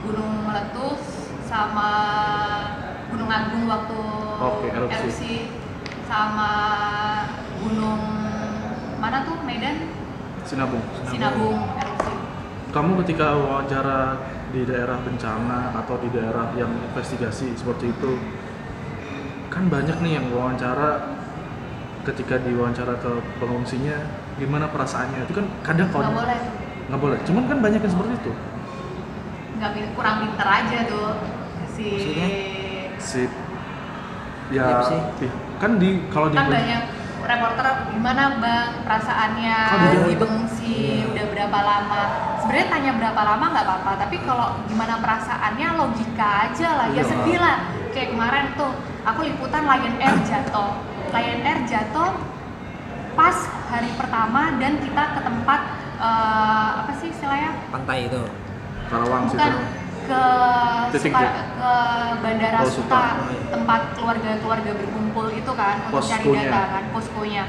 Gunung Meletus, sama Gunung Agung waktu Oke, erupsi. sama Gunung mana tuh Medan Sinabung. Sinabung erupsi. Kamu ketika wawancara di daerah bencana atau di daerah yang investigasi seperti itu, kan banyak nih yang wawancara ketika diwawancara ke pengungsinya gimana perasaannya itu kan kadang Nggak kalau boleh, nggak boleh cuman kan banyak yang seperti itu nggak kurang pinter aja tuh si Maksudnya? Si ya Iya sih. ih, kan di kalau di kan banyak reporter gimana bang perasaannya Kan di pengungsi Iya. udah berapa lama sebenarnya tanya berapa lama nggak apa-apa tapi kalau gimana perasaannya logika aja lah ya Iya. sedih lah kayak kemarin tuh aku liputan Lion Air jatuh Lion Air jatuh pas hari pertama dan kita ke tempat eh, apa sih istilahnya Pantai itu. Karawang situ bukan ke Titik Suka-. Ke Bandara Oh, Suta, Suta. tempat keluarga-keluarga berkumpul itu kan untuk cari data kan poskonya.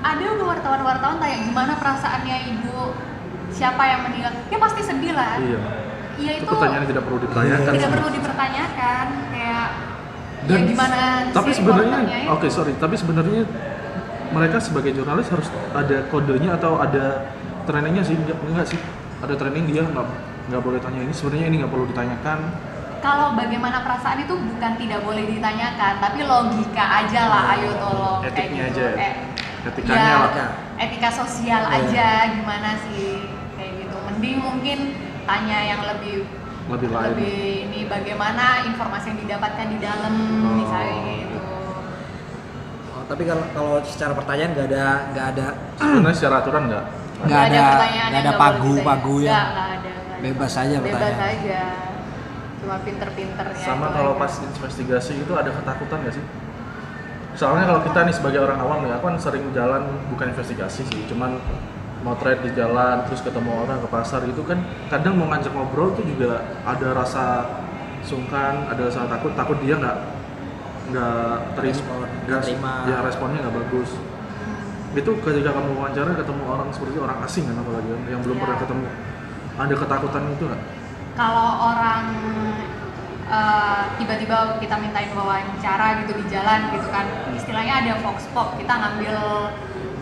Ada wartawan-wartawan tanya gimana perasaannya ibu siapa yang meninggal? Ya pasti sedih lah. Iya. Iya Itu itu, pertanyaan tidak perlu ditanyakan. tidak perlu dipertanyakan kayak Dan ya gimana tapi si sebenarnya itu. oke sorry tapi sebenarnya mereka sebagai jurnalis harus ada kodenya atau ada trainingnya sih enggak, enggak sih ada training dia nggak nggak boleh tanya ini sebenarnya ini nggak perlu ditanyakan kalau bagaimana perasaan itu bukan tidak boleh ditanyakan tapi logika aja lah ayo tolong kayak Etiknya gitu. aja ya? Eh, Etikanya ya, lah. etika sosial Iya. aja gimana sih kayak gitu mending mungkin tanya yang lebih lebih lain lebih ini bagaimana informasi yang didapatkan di dalam Oh. misalnya gitu Oh, tapi kalau kalau secara pertanyaan nggak ada nggak ada sebenarnya secara aturan nggak Nggak ada- pertanyaan nggak ada boleh pagu- ditanya. pagu yang Nggak, nggak ada, nggak ada. bebas aja bebas pertanyaan. aja cuma pinter-pinternya sama kalau aja. pas investigasi itu ada ketakutan nggak sih soalnya kalau kita nih sebagai orang awam ya aku kan sering jalan bukan investigasi sih cuman motret di jalan terus ketemu orang ke pasar itu kan kadang mau ngajak ngobrol tuh juga ada rasa sungkan ada rasa takut takut dia nggak nggak terima Respon, nggak terima. ya responnya nggak bagus itu ketika kamu wawancara ketemu orang seperti orang asing kan apalagi yang belum Iya. pernah ketemu ada ketakutan itu nggak kalau orang eh, tiba-tiba kita mintain wawancara gitu di jalan gitu kan istilahnya ada vox pop. Kita ngambil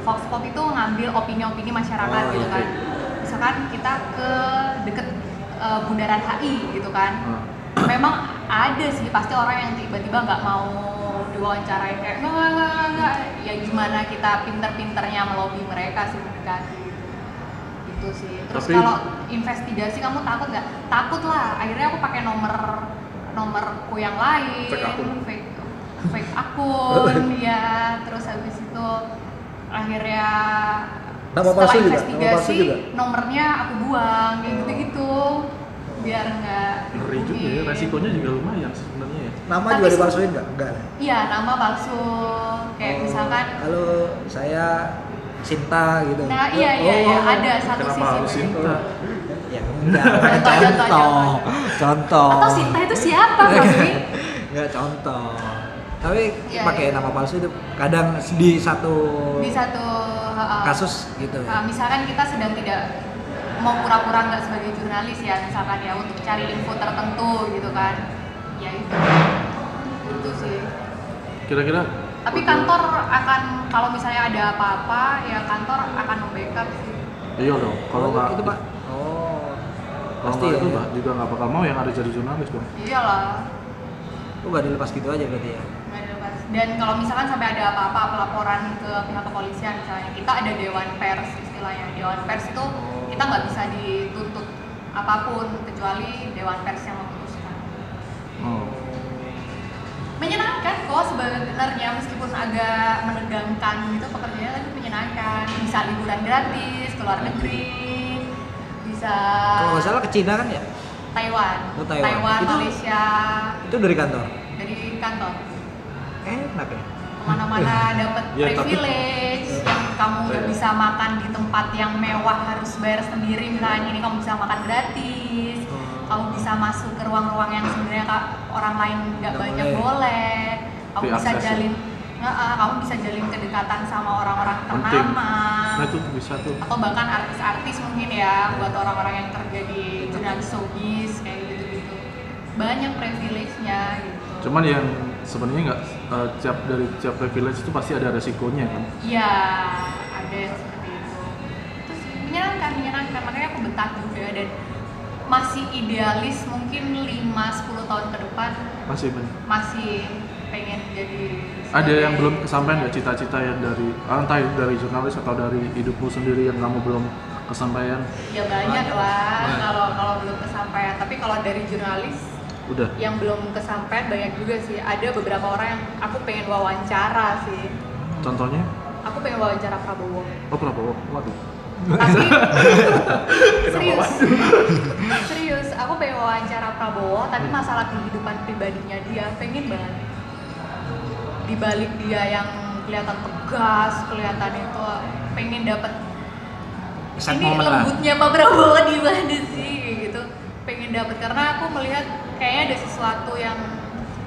vox pop itu ngambil opini-opini masyarakat Oh, gitu kan. misalkan kita ke deket eh, bundaran HI gitu kan. Nah, memang ada sih pasti orang yang tiba-tiba nggak mau diwawancarai kayak nggak nggak nggak ya gimana kita pinter-pinternya melobi mereka sih mendekati gitu sih. Terus Tapi- kalau investigasi kamu takut nggak? Takut lah akhirnya aku pakai nomor nomorku yang lain. Fake akun. fake, fake akun ya terus habis itu akhirnya Nama setelah palsu juga? Nama investigasi palsu juga? nomornya aku buang kayak gitu-gitu. Biar nggak ngeri juga ya resikonya juga lumayan sebenarnya ya. Nama Tapi juga dipalsuin nggak? Enggak Iya, nama palsu. Kayak Oh, misalkan halo saya Sinta gitu Nah, iya iya iya, Oh, ada satu kenapa sisi harus. Sinta? ya enggak Contoh, contoh, contoh Atau Sinta itu siapa, Wi? enggak contoh tapi Iya, pakai iya. nama palsu itu kadang di satu Di satu ha-ha. kasus gitu Nah, misalkan kita sedang tidak mau pura-pura nggak sebagai jurnalis ya, misalkan ya untuk cari info tertentu gitu kan. Ya itu. Itu sih. kira-kira Tapi kantor akan kalau misalnya ada apa-apa ya kantor akan membackup sih. iya dong kalau Oh, nggak itu pak oh pasti ya, itu ya. Mbak, juga nggak bakal mau yang ada jadi jurnalis dong Iyalah. oh nggak dilepas gitu aja berarti ya Nggak ada pas. Dan kalau misalkan sampai ada apa-apa pelaporan ke pihak kepolisian misalnya kita ada dewan pers istilahnya dewan pers itu kita nggak bisa dituntut apa pun kecuali dewan pers yang memutuskan. oh. Menyenangkan kok sebenarnya meskipun agak menegangkan gitu pekerjaannya tapi menyenangkan. Bisa liburan gratis ke luar negeri, bisa kalau nggak salah ke Cina kan ya Taiwan, Oh, Taiwan. Itu- Malaysia itu dari kantor dari kantor. enak ya ke mana-mana dapat Ya, tapi- privilege yang kamu nggak Iya. bisa makan di tempat yang mewah harus bayar sendiri misalnya ini kamu bisa makan gratis Hmm. kamu bisa masuk ke ruang-ruang yang sebenarnya orang lain nggak Nggak banyak boleh. Kamu bisa ya? jalin ah, kamu bisa jalin kedekatan sama orang-orang ternama. Nah itu bisa tuh. Atau bahkan artis-artis mungkin ya buat orang-orang yang kerja di jurnalis showbiz kayak gitu-gitu. Banyak privilege-nya gitu. Cuman yang sebenarnya nggak eh, tiap dari tiap privilege itu pasti ada resikonya kan? Iya, ada yang seperti itu. Terus menyenangkan, menyenangkan. Makanya aku betah juga dan masih idealis mungkin 5-10 tahun ke depan. Masih masih jadi ada yang belum kesampaian nggak cita-cita yang dari ah, entah itu dari jurnalis atau dari hidupmu sendiri yang kamu belum kesampaian? Ya banyak lah. Banyak. kalau kalau belum kesampaian. Tapi kalau dari jurnalis udah. yang belum kesampaian banyak juga sih. Ada beberapa orang yang aku pengen wawancara sih. Contohnya? Aku pengen wawancara Prabowo. Oh Prabowo. Waduh. Tapi serius. Serius. Aku pengen wawancara Prabowo tapi masalah kehidupan pribadinya dia. Pengen banget di balik dia yang kelihatan tegas kelihatan itu pengen dapat ini lembutnya Pak Prabowo di mana sih gitu pengen dapet karena aku melihat kayaknya ada sesuatu yang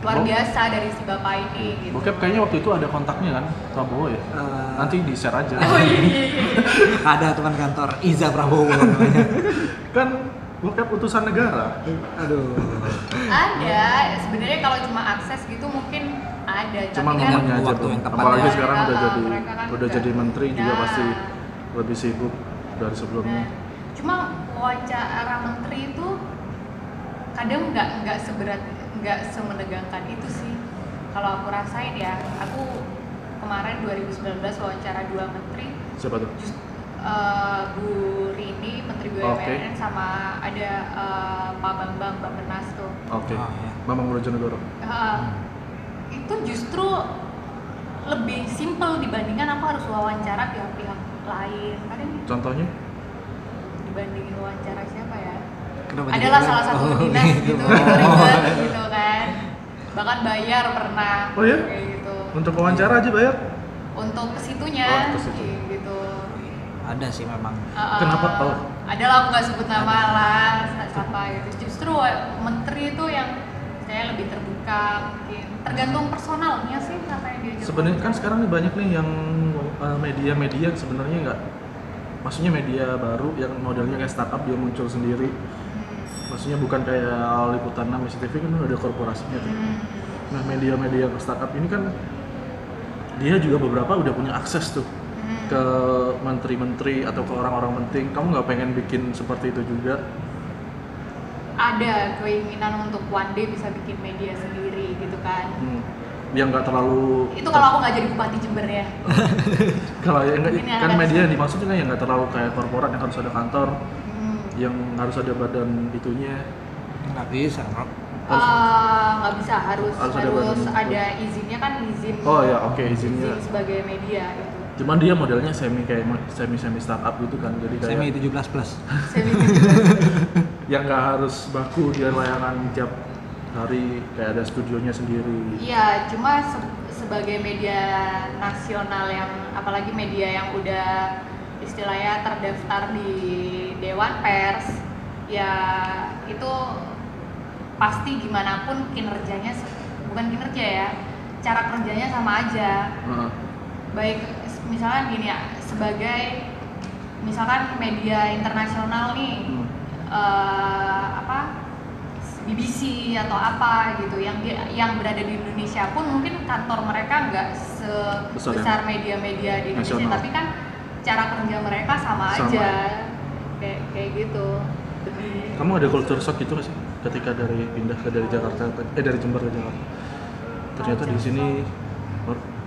luar biasa dari si bapak ini gitu. Bokep kayaknya waktu itu ada kontaknya kan Prabowo ya Eh, nanti di share aja Oh iya iya iya. ada teman kantor Iza Prabowo namanya. kan bokep utusan negara Aduh. Ada, sebenarnya kalau cuma akses gitu mungkin ada, cuma tapi kan ngomongnya aja waktu tuh yang tepat apalagi ya. sekarang udah jadi kan udah udah- jadi menteri juga pasti lebih sibuk dari sebelumnya Nah, cuma wawancara menteri itu kadang nggak nggak seberat nggak semenegangkan itu sih. Kalau aku rasain ya, aku kemarin 2019 wawancara dua menteri, siapa tuh just, eh, Bu Rini Menteri BUMN Oke. sama ada eh, Pak Bambang Bappenas tuh. oke Oh, iya. Bambang Brojonegoro Eh, itu justru lebih simpel dibandingkan aku harus wawancara pihak-pihak lain. Kadang contohnya dibandingin wawancara siapa ya? Kenapa adalah salah satu oh, dinas gitu. gitu, itu ribet gitu kan bahkan bayar pernah Oh ya? kayak gitu untuk wawancara aja bayar untuk ke situnya Oh, ke situ. kayak gitu Ada sih memang. Uh, Kenapa? Oh. adalah aku nggak sebut nama lah siapa gitu justru menteri itu yang saya lebih terbuka mungkin tergantung personalnya sih apa yang dia sebenarnya kan sekarang nih banyak nih yang uh, media-media yang sebenarnya nggak maksudnya media baru yang modelnya kayak startup dia muncul sendiri. Maksudnya bukan kayak liputan 6 SCTV kan udah korporasinya tuh. Hmm. nah media-media startup ini kan dia juga beberapa udah punya akses tuh Hmm. ke menteri-menteri atau ke orang-orang penting. Kamu nggak pengen bikin seperti itu juga? Ada keinginan untuk one day bisa bikin media sendiri kan hmm. yang nggak terlalu itu kalau aku nggak jadi bupati Jember ya kalau yang nggak- Mungkin yang kan akan media yang ke sini. dimaksud kan yang nggak terlalu kayak korporat yang harus ada kantor Hmm. yang harus ada badan itunya Nggak bisa, Rob. Eh, nggak bisa harus Harus harus, ada badan ada, izinnya kan izin Oh ya, oke, izinnya. izin sebagai media gitu cuman dia modelnya semi kayak semi semi startup gitu kan jadi kayak Semi 17 plus. Semi- yang nggak harus baku dia layangan tiap hari kayak ada studionya sendiri Iya, cuma se- sebagai media nasional yang apalagi media yang udah istilahnya terdaftar di Dewan Pers, ya itu pasti gimana pun kinerjanya bukan kinerja ya, cara kerjanya sama aja. Heeh. Baik misalkan gini ya, sebagai misalkan media internasional nih Hmm. eh, apa BBC atau apa gitu yang yang berada di Indonesia pun mungkin kantor mereka nggak Besar sebesar ya? media-media di Indonesia Nasional. tapi kan cara kerja mereka sama, Sama. aja kayak kayak gitu kamu ada culture shock gitu nggak sih ketika dari pindah ke dari Jakarta ke- eh dari Jember ke Jakarta ternyata di sini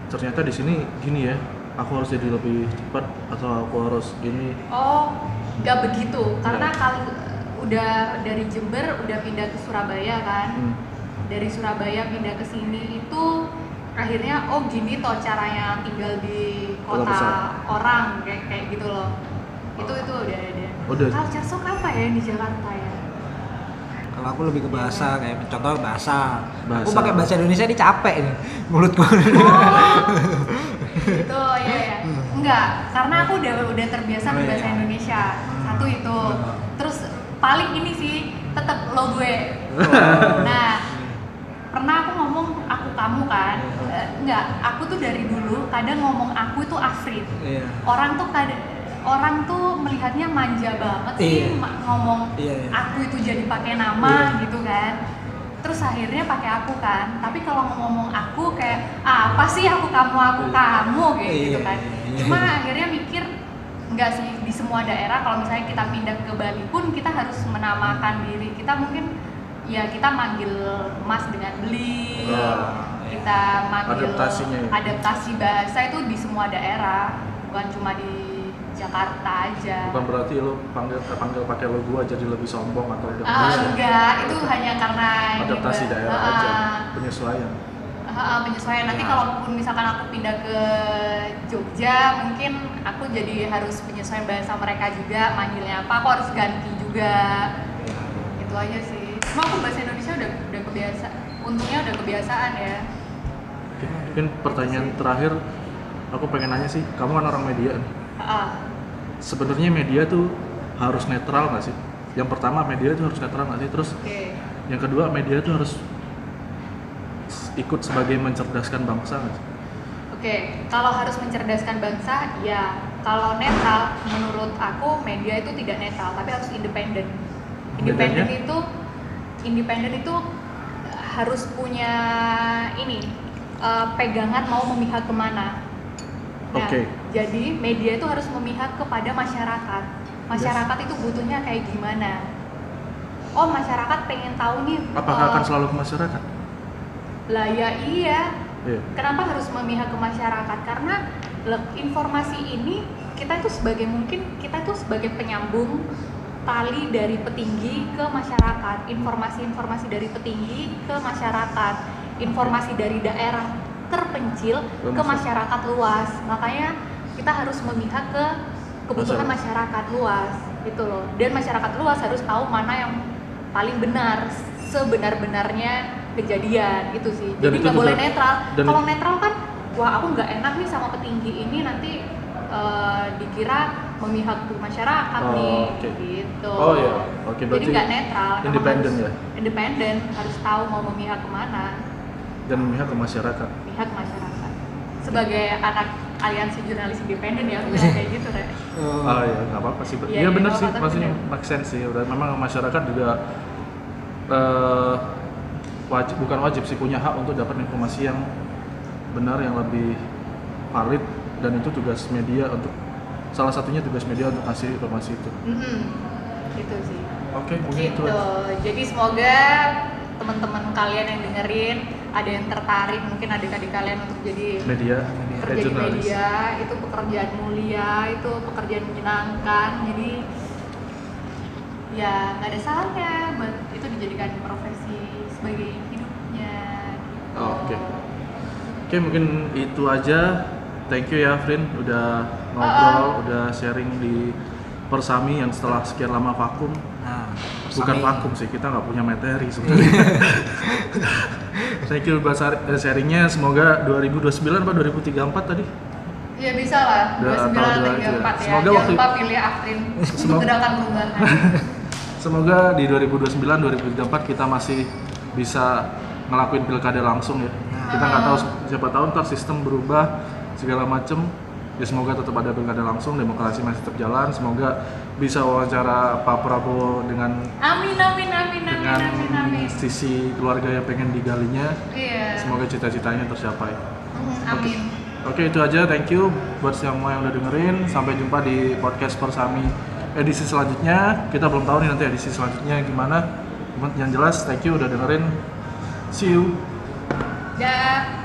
ternyata di sini gini ya aku harus jadi lebih cepat atau aku harus gini oh nggak begitu karena Ya. kalau udah dari Jember udah pindah ke Surabaya kan. Hmm, dari Surabaya pindah ke sini itu akhirnya oh gini toh caranya tinggal di Kota orang kayak kayak gitu loh. Itu itu udah ada. Udah. culture shock apa ya di Jakarta ya? Kalau aku lebih ke bahasa kayak contoh bahasa. Aku Bahasa. pakai bahasa Indonesia ini capek nih mulutku. itu ya ya enggak karena aku udah udah terbiasa Oh, di bahasa iya. Indonesia satu itu paling ini sih tetap lo gue. Nah pernah aku ngomong aku kamu kan Eh, enggak aku tuh dari dulu kadang ngomong aku itu Afrit Iya. orang tuh kadang orang tuh melihatnya manja banget sih ma- ngomong Iya, iya. aku itu jadi pakai nama Iya. gitu kan. Terus akhirnya pakai aku kan tapi kalau ngomong aku kayak "Ah, apa sih aku kamu aku Iya. kamu? Kayak gitu Iya, kan. Cuma akhirnya mikir enggak sih di semua daerah kalau misalnya kita pindah ke Bali pun kita harus menamakan diri kita mungkin ya kita manggil Mas dengan beli kita manggil Adaptasinya ya. adaptasi bahasa itu di semua daerah bukan cuma di Jakarta aja bukan berarti lo panggil panggil pakai lo gua jadi lebih sombong atau udah Ah, bisa. enggak itu hanya karena adaptasi Mbak. daerah Ah, aja penyesuaian penyesuaian. Nanti Ya. kalaupun misalkan aku pindah ke Jogja mungkin aku jadi harus penyesuaian bahasa mereka juga manggilnya apa aku harus ganti juga. Itu aja sih. Cuma aku bahasa Indonesia udah udah kebiasa untungnya udah kebiasaan ya. Oke, mungkin pertanyaan terakhir aku pengen nanya sih kamu kan orang media. Sebenarnya media tuh harus netral nggak sih? Yang pertama media itu harus netral nggak sih? Terus Oke. yang kedua media itu harus ikut sebagai mencerdaskan bangsa nggak sih? Oke, kalau harus mencerdaskan bangsa, ya. Kalau netral, menurut aku media itu tidak netral, tapi harus independen. Independen itu, independen itu harus punya ini eh, pegangan mau memihak ke mana. Nah, Oke. Jadi media itu harus memihak kepada masyarakat. Masyarakat itu butuhnya kayak gimana? Oh masyarakat pengen tahu nih. apakah eh, akan selalu ke masyarakat Lah ya iya, iya Kenapa harus memihak ke masyarakat? Karena informasi ini kita itu sebagai mungkin kita itu sebagai penyambung tali dari petinggi ke masyarakat, informasi-informasi dari petinggi ke masyarakat, informasi dari daerah terpencil Ke ke masyarakat luas. Makanya kita harus memihak ke kebutuhan masyarakat luas gitu loh. Dan masyarakat luas harus tahu mana yang paling benar, sebenar-benarnya kejadian gitu sih. Dan Jadi nggak boleh netral. Kalau netral kan, wah aku nggak enak nih sama petinggi ini nanti eh, dikira memihak ke masyarakat Oh, nih, oke. gitu. Oh, iya. Oke, Jadi berarti nggak netral. independen ya? Independen, harus tahu mau memihak ke mana, dan memihak ke masyarakat pihak masyarakat. Sebagai anak aliansi jurnalis independen ya, bilang kayak gitu, Re. Ah ya nggak apa-apa sih. Iya, Iya iya, benar sih, maksudnya make sense sih. Udah memang masyarakat juga eh, wajib bukan wajib sih punya hak untuk dapat informasi yang benar yang lebih valid dan itu tugas media untuk salah satunya tugas media untuk kasih informasi itu. Mm-mm. Gitu sih. Oke, mungkin itu. gitu aja. jadi semoga teman-teman kalian yang dengerin ada yang tertarik mungkin adik-adik kalian untuk jadi Media, kerja eh, di media itu pekerjaan mulia itu pekerjaan menyenangkan jadi ya nggak ada salahnya buat itu dijadikan profesi sebagai hidupnya gitu. Oh, oke. Oke, mungkin itu aja. Thank you ya, Frin, udah ngobrol, udah sharing di Persami yang setelah sekian lama vakum. Nah, Bukan vakum sih, kita nggak punya materi sebenarnya. Thank you buat eh, sharingnya. Semoga 2029 apa 2034 tadi? ya bisa lah Udah 29 tahu atau dulu aja. 34 ya Semoga jangan waktu- lupa pilih Afrin untuk Semoga- gerakan perubahan Semoga di 2029 2034 kita masih bisa ngelakuin pilkada langsung ya. Kita nggak tahu siapa tahu ntar sistem berubah segala macem. Ya semoga tetap ada pilkada langsung, demokrasi masih tetap jalan. Semoga bisa wawancara Pak Prabowo dengan amin amin amin amin dengan amin amin sisi keluarga yang pengen digalinya. iya Semoga cita-citanya tercapai. Mhm, amin Oke itu aja, thank you buat semua yang udah dengerin. Sampai jumpa di podcast Persami edisi selanjutnya. Kita belum tahu nih nanti edisi selanjutnya gimana. Yang jelas, thank you udah dengerin. See you. Dah.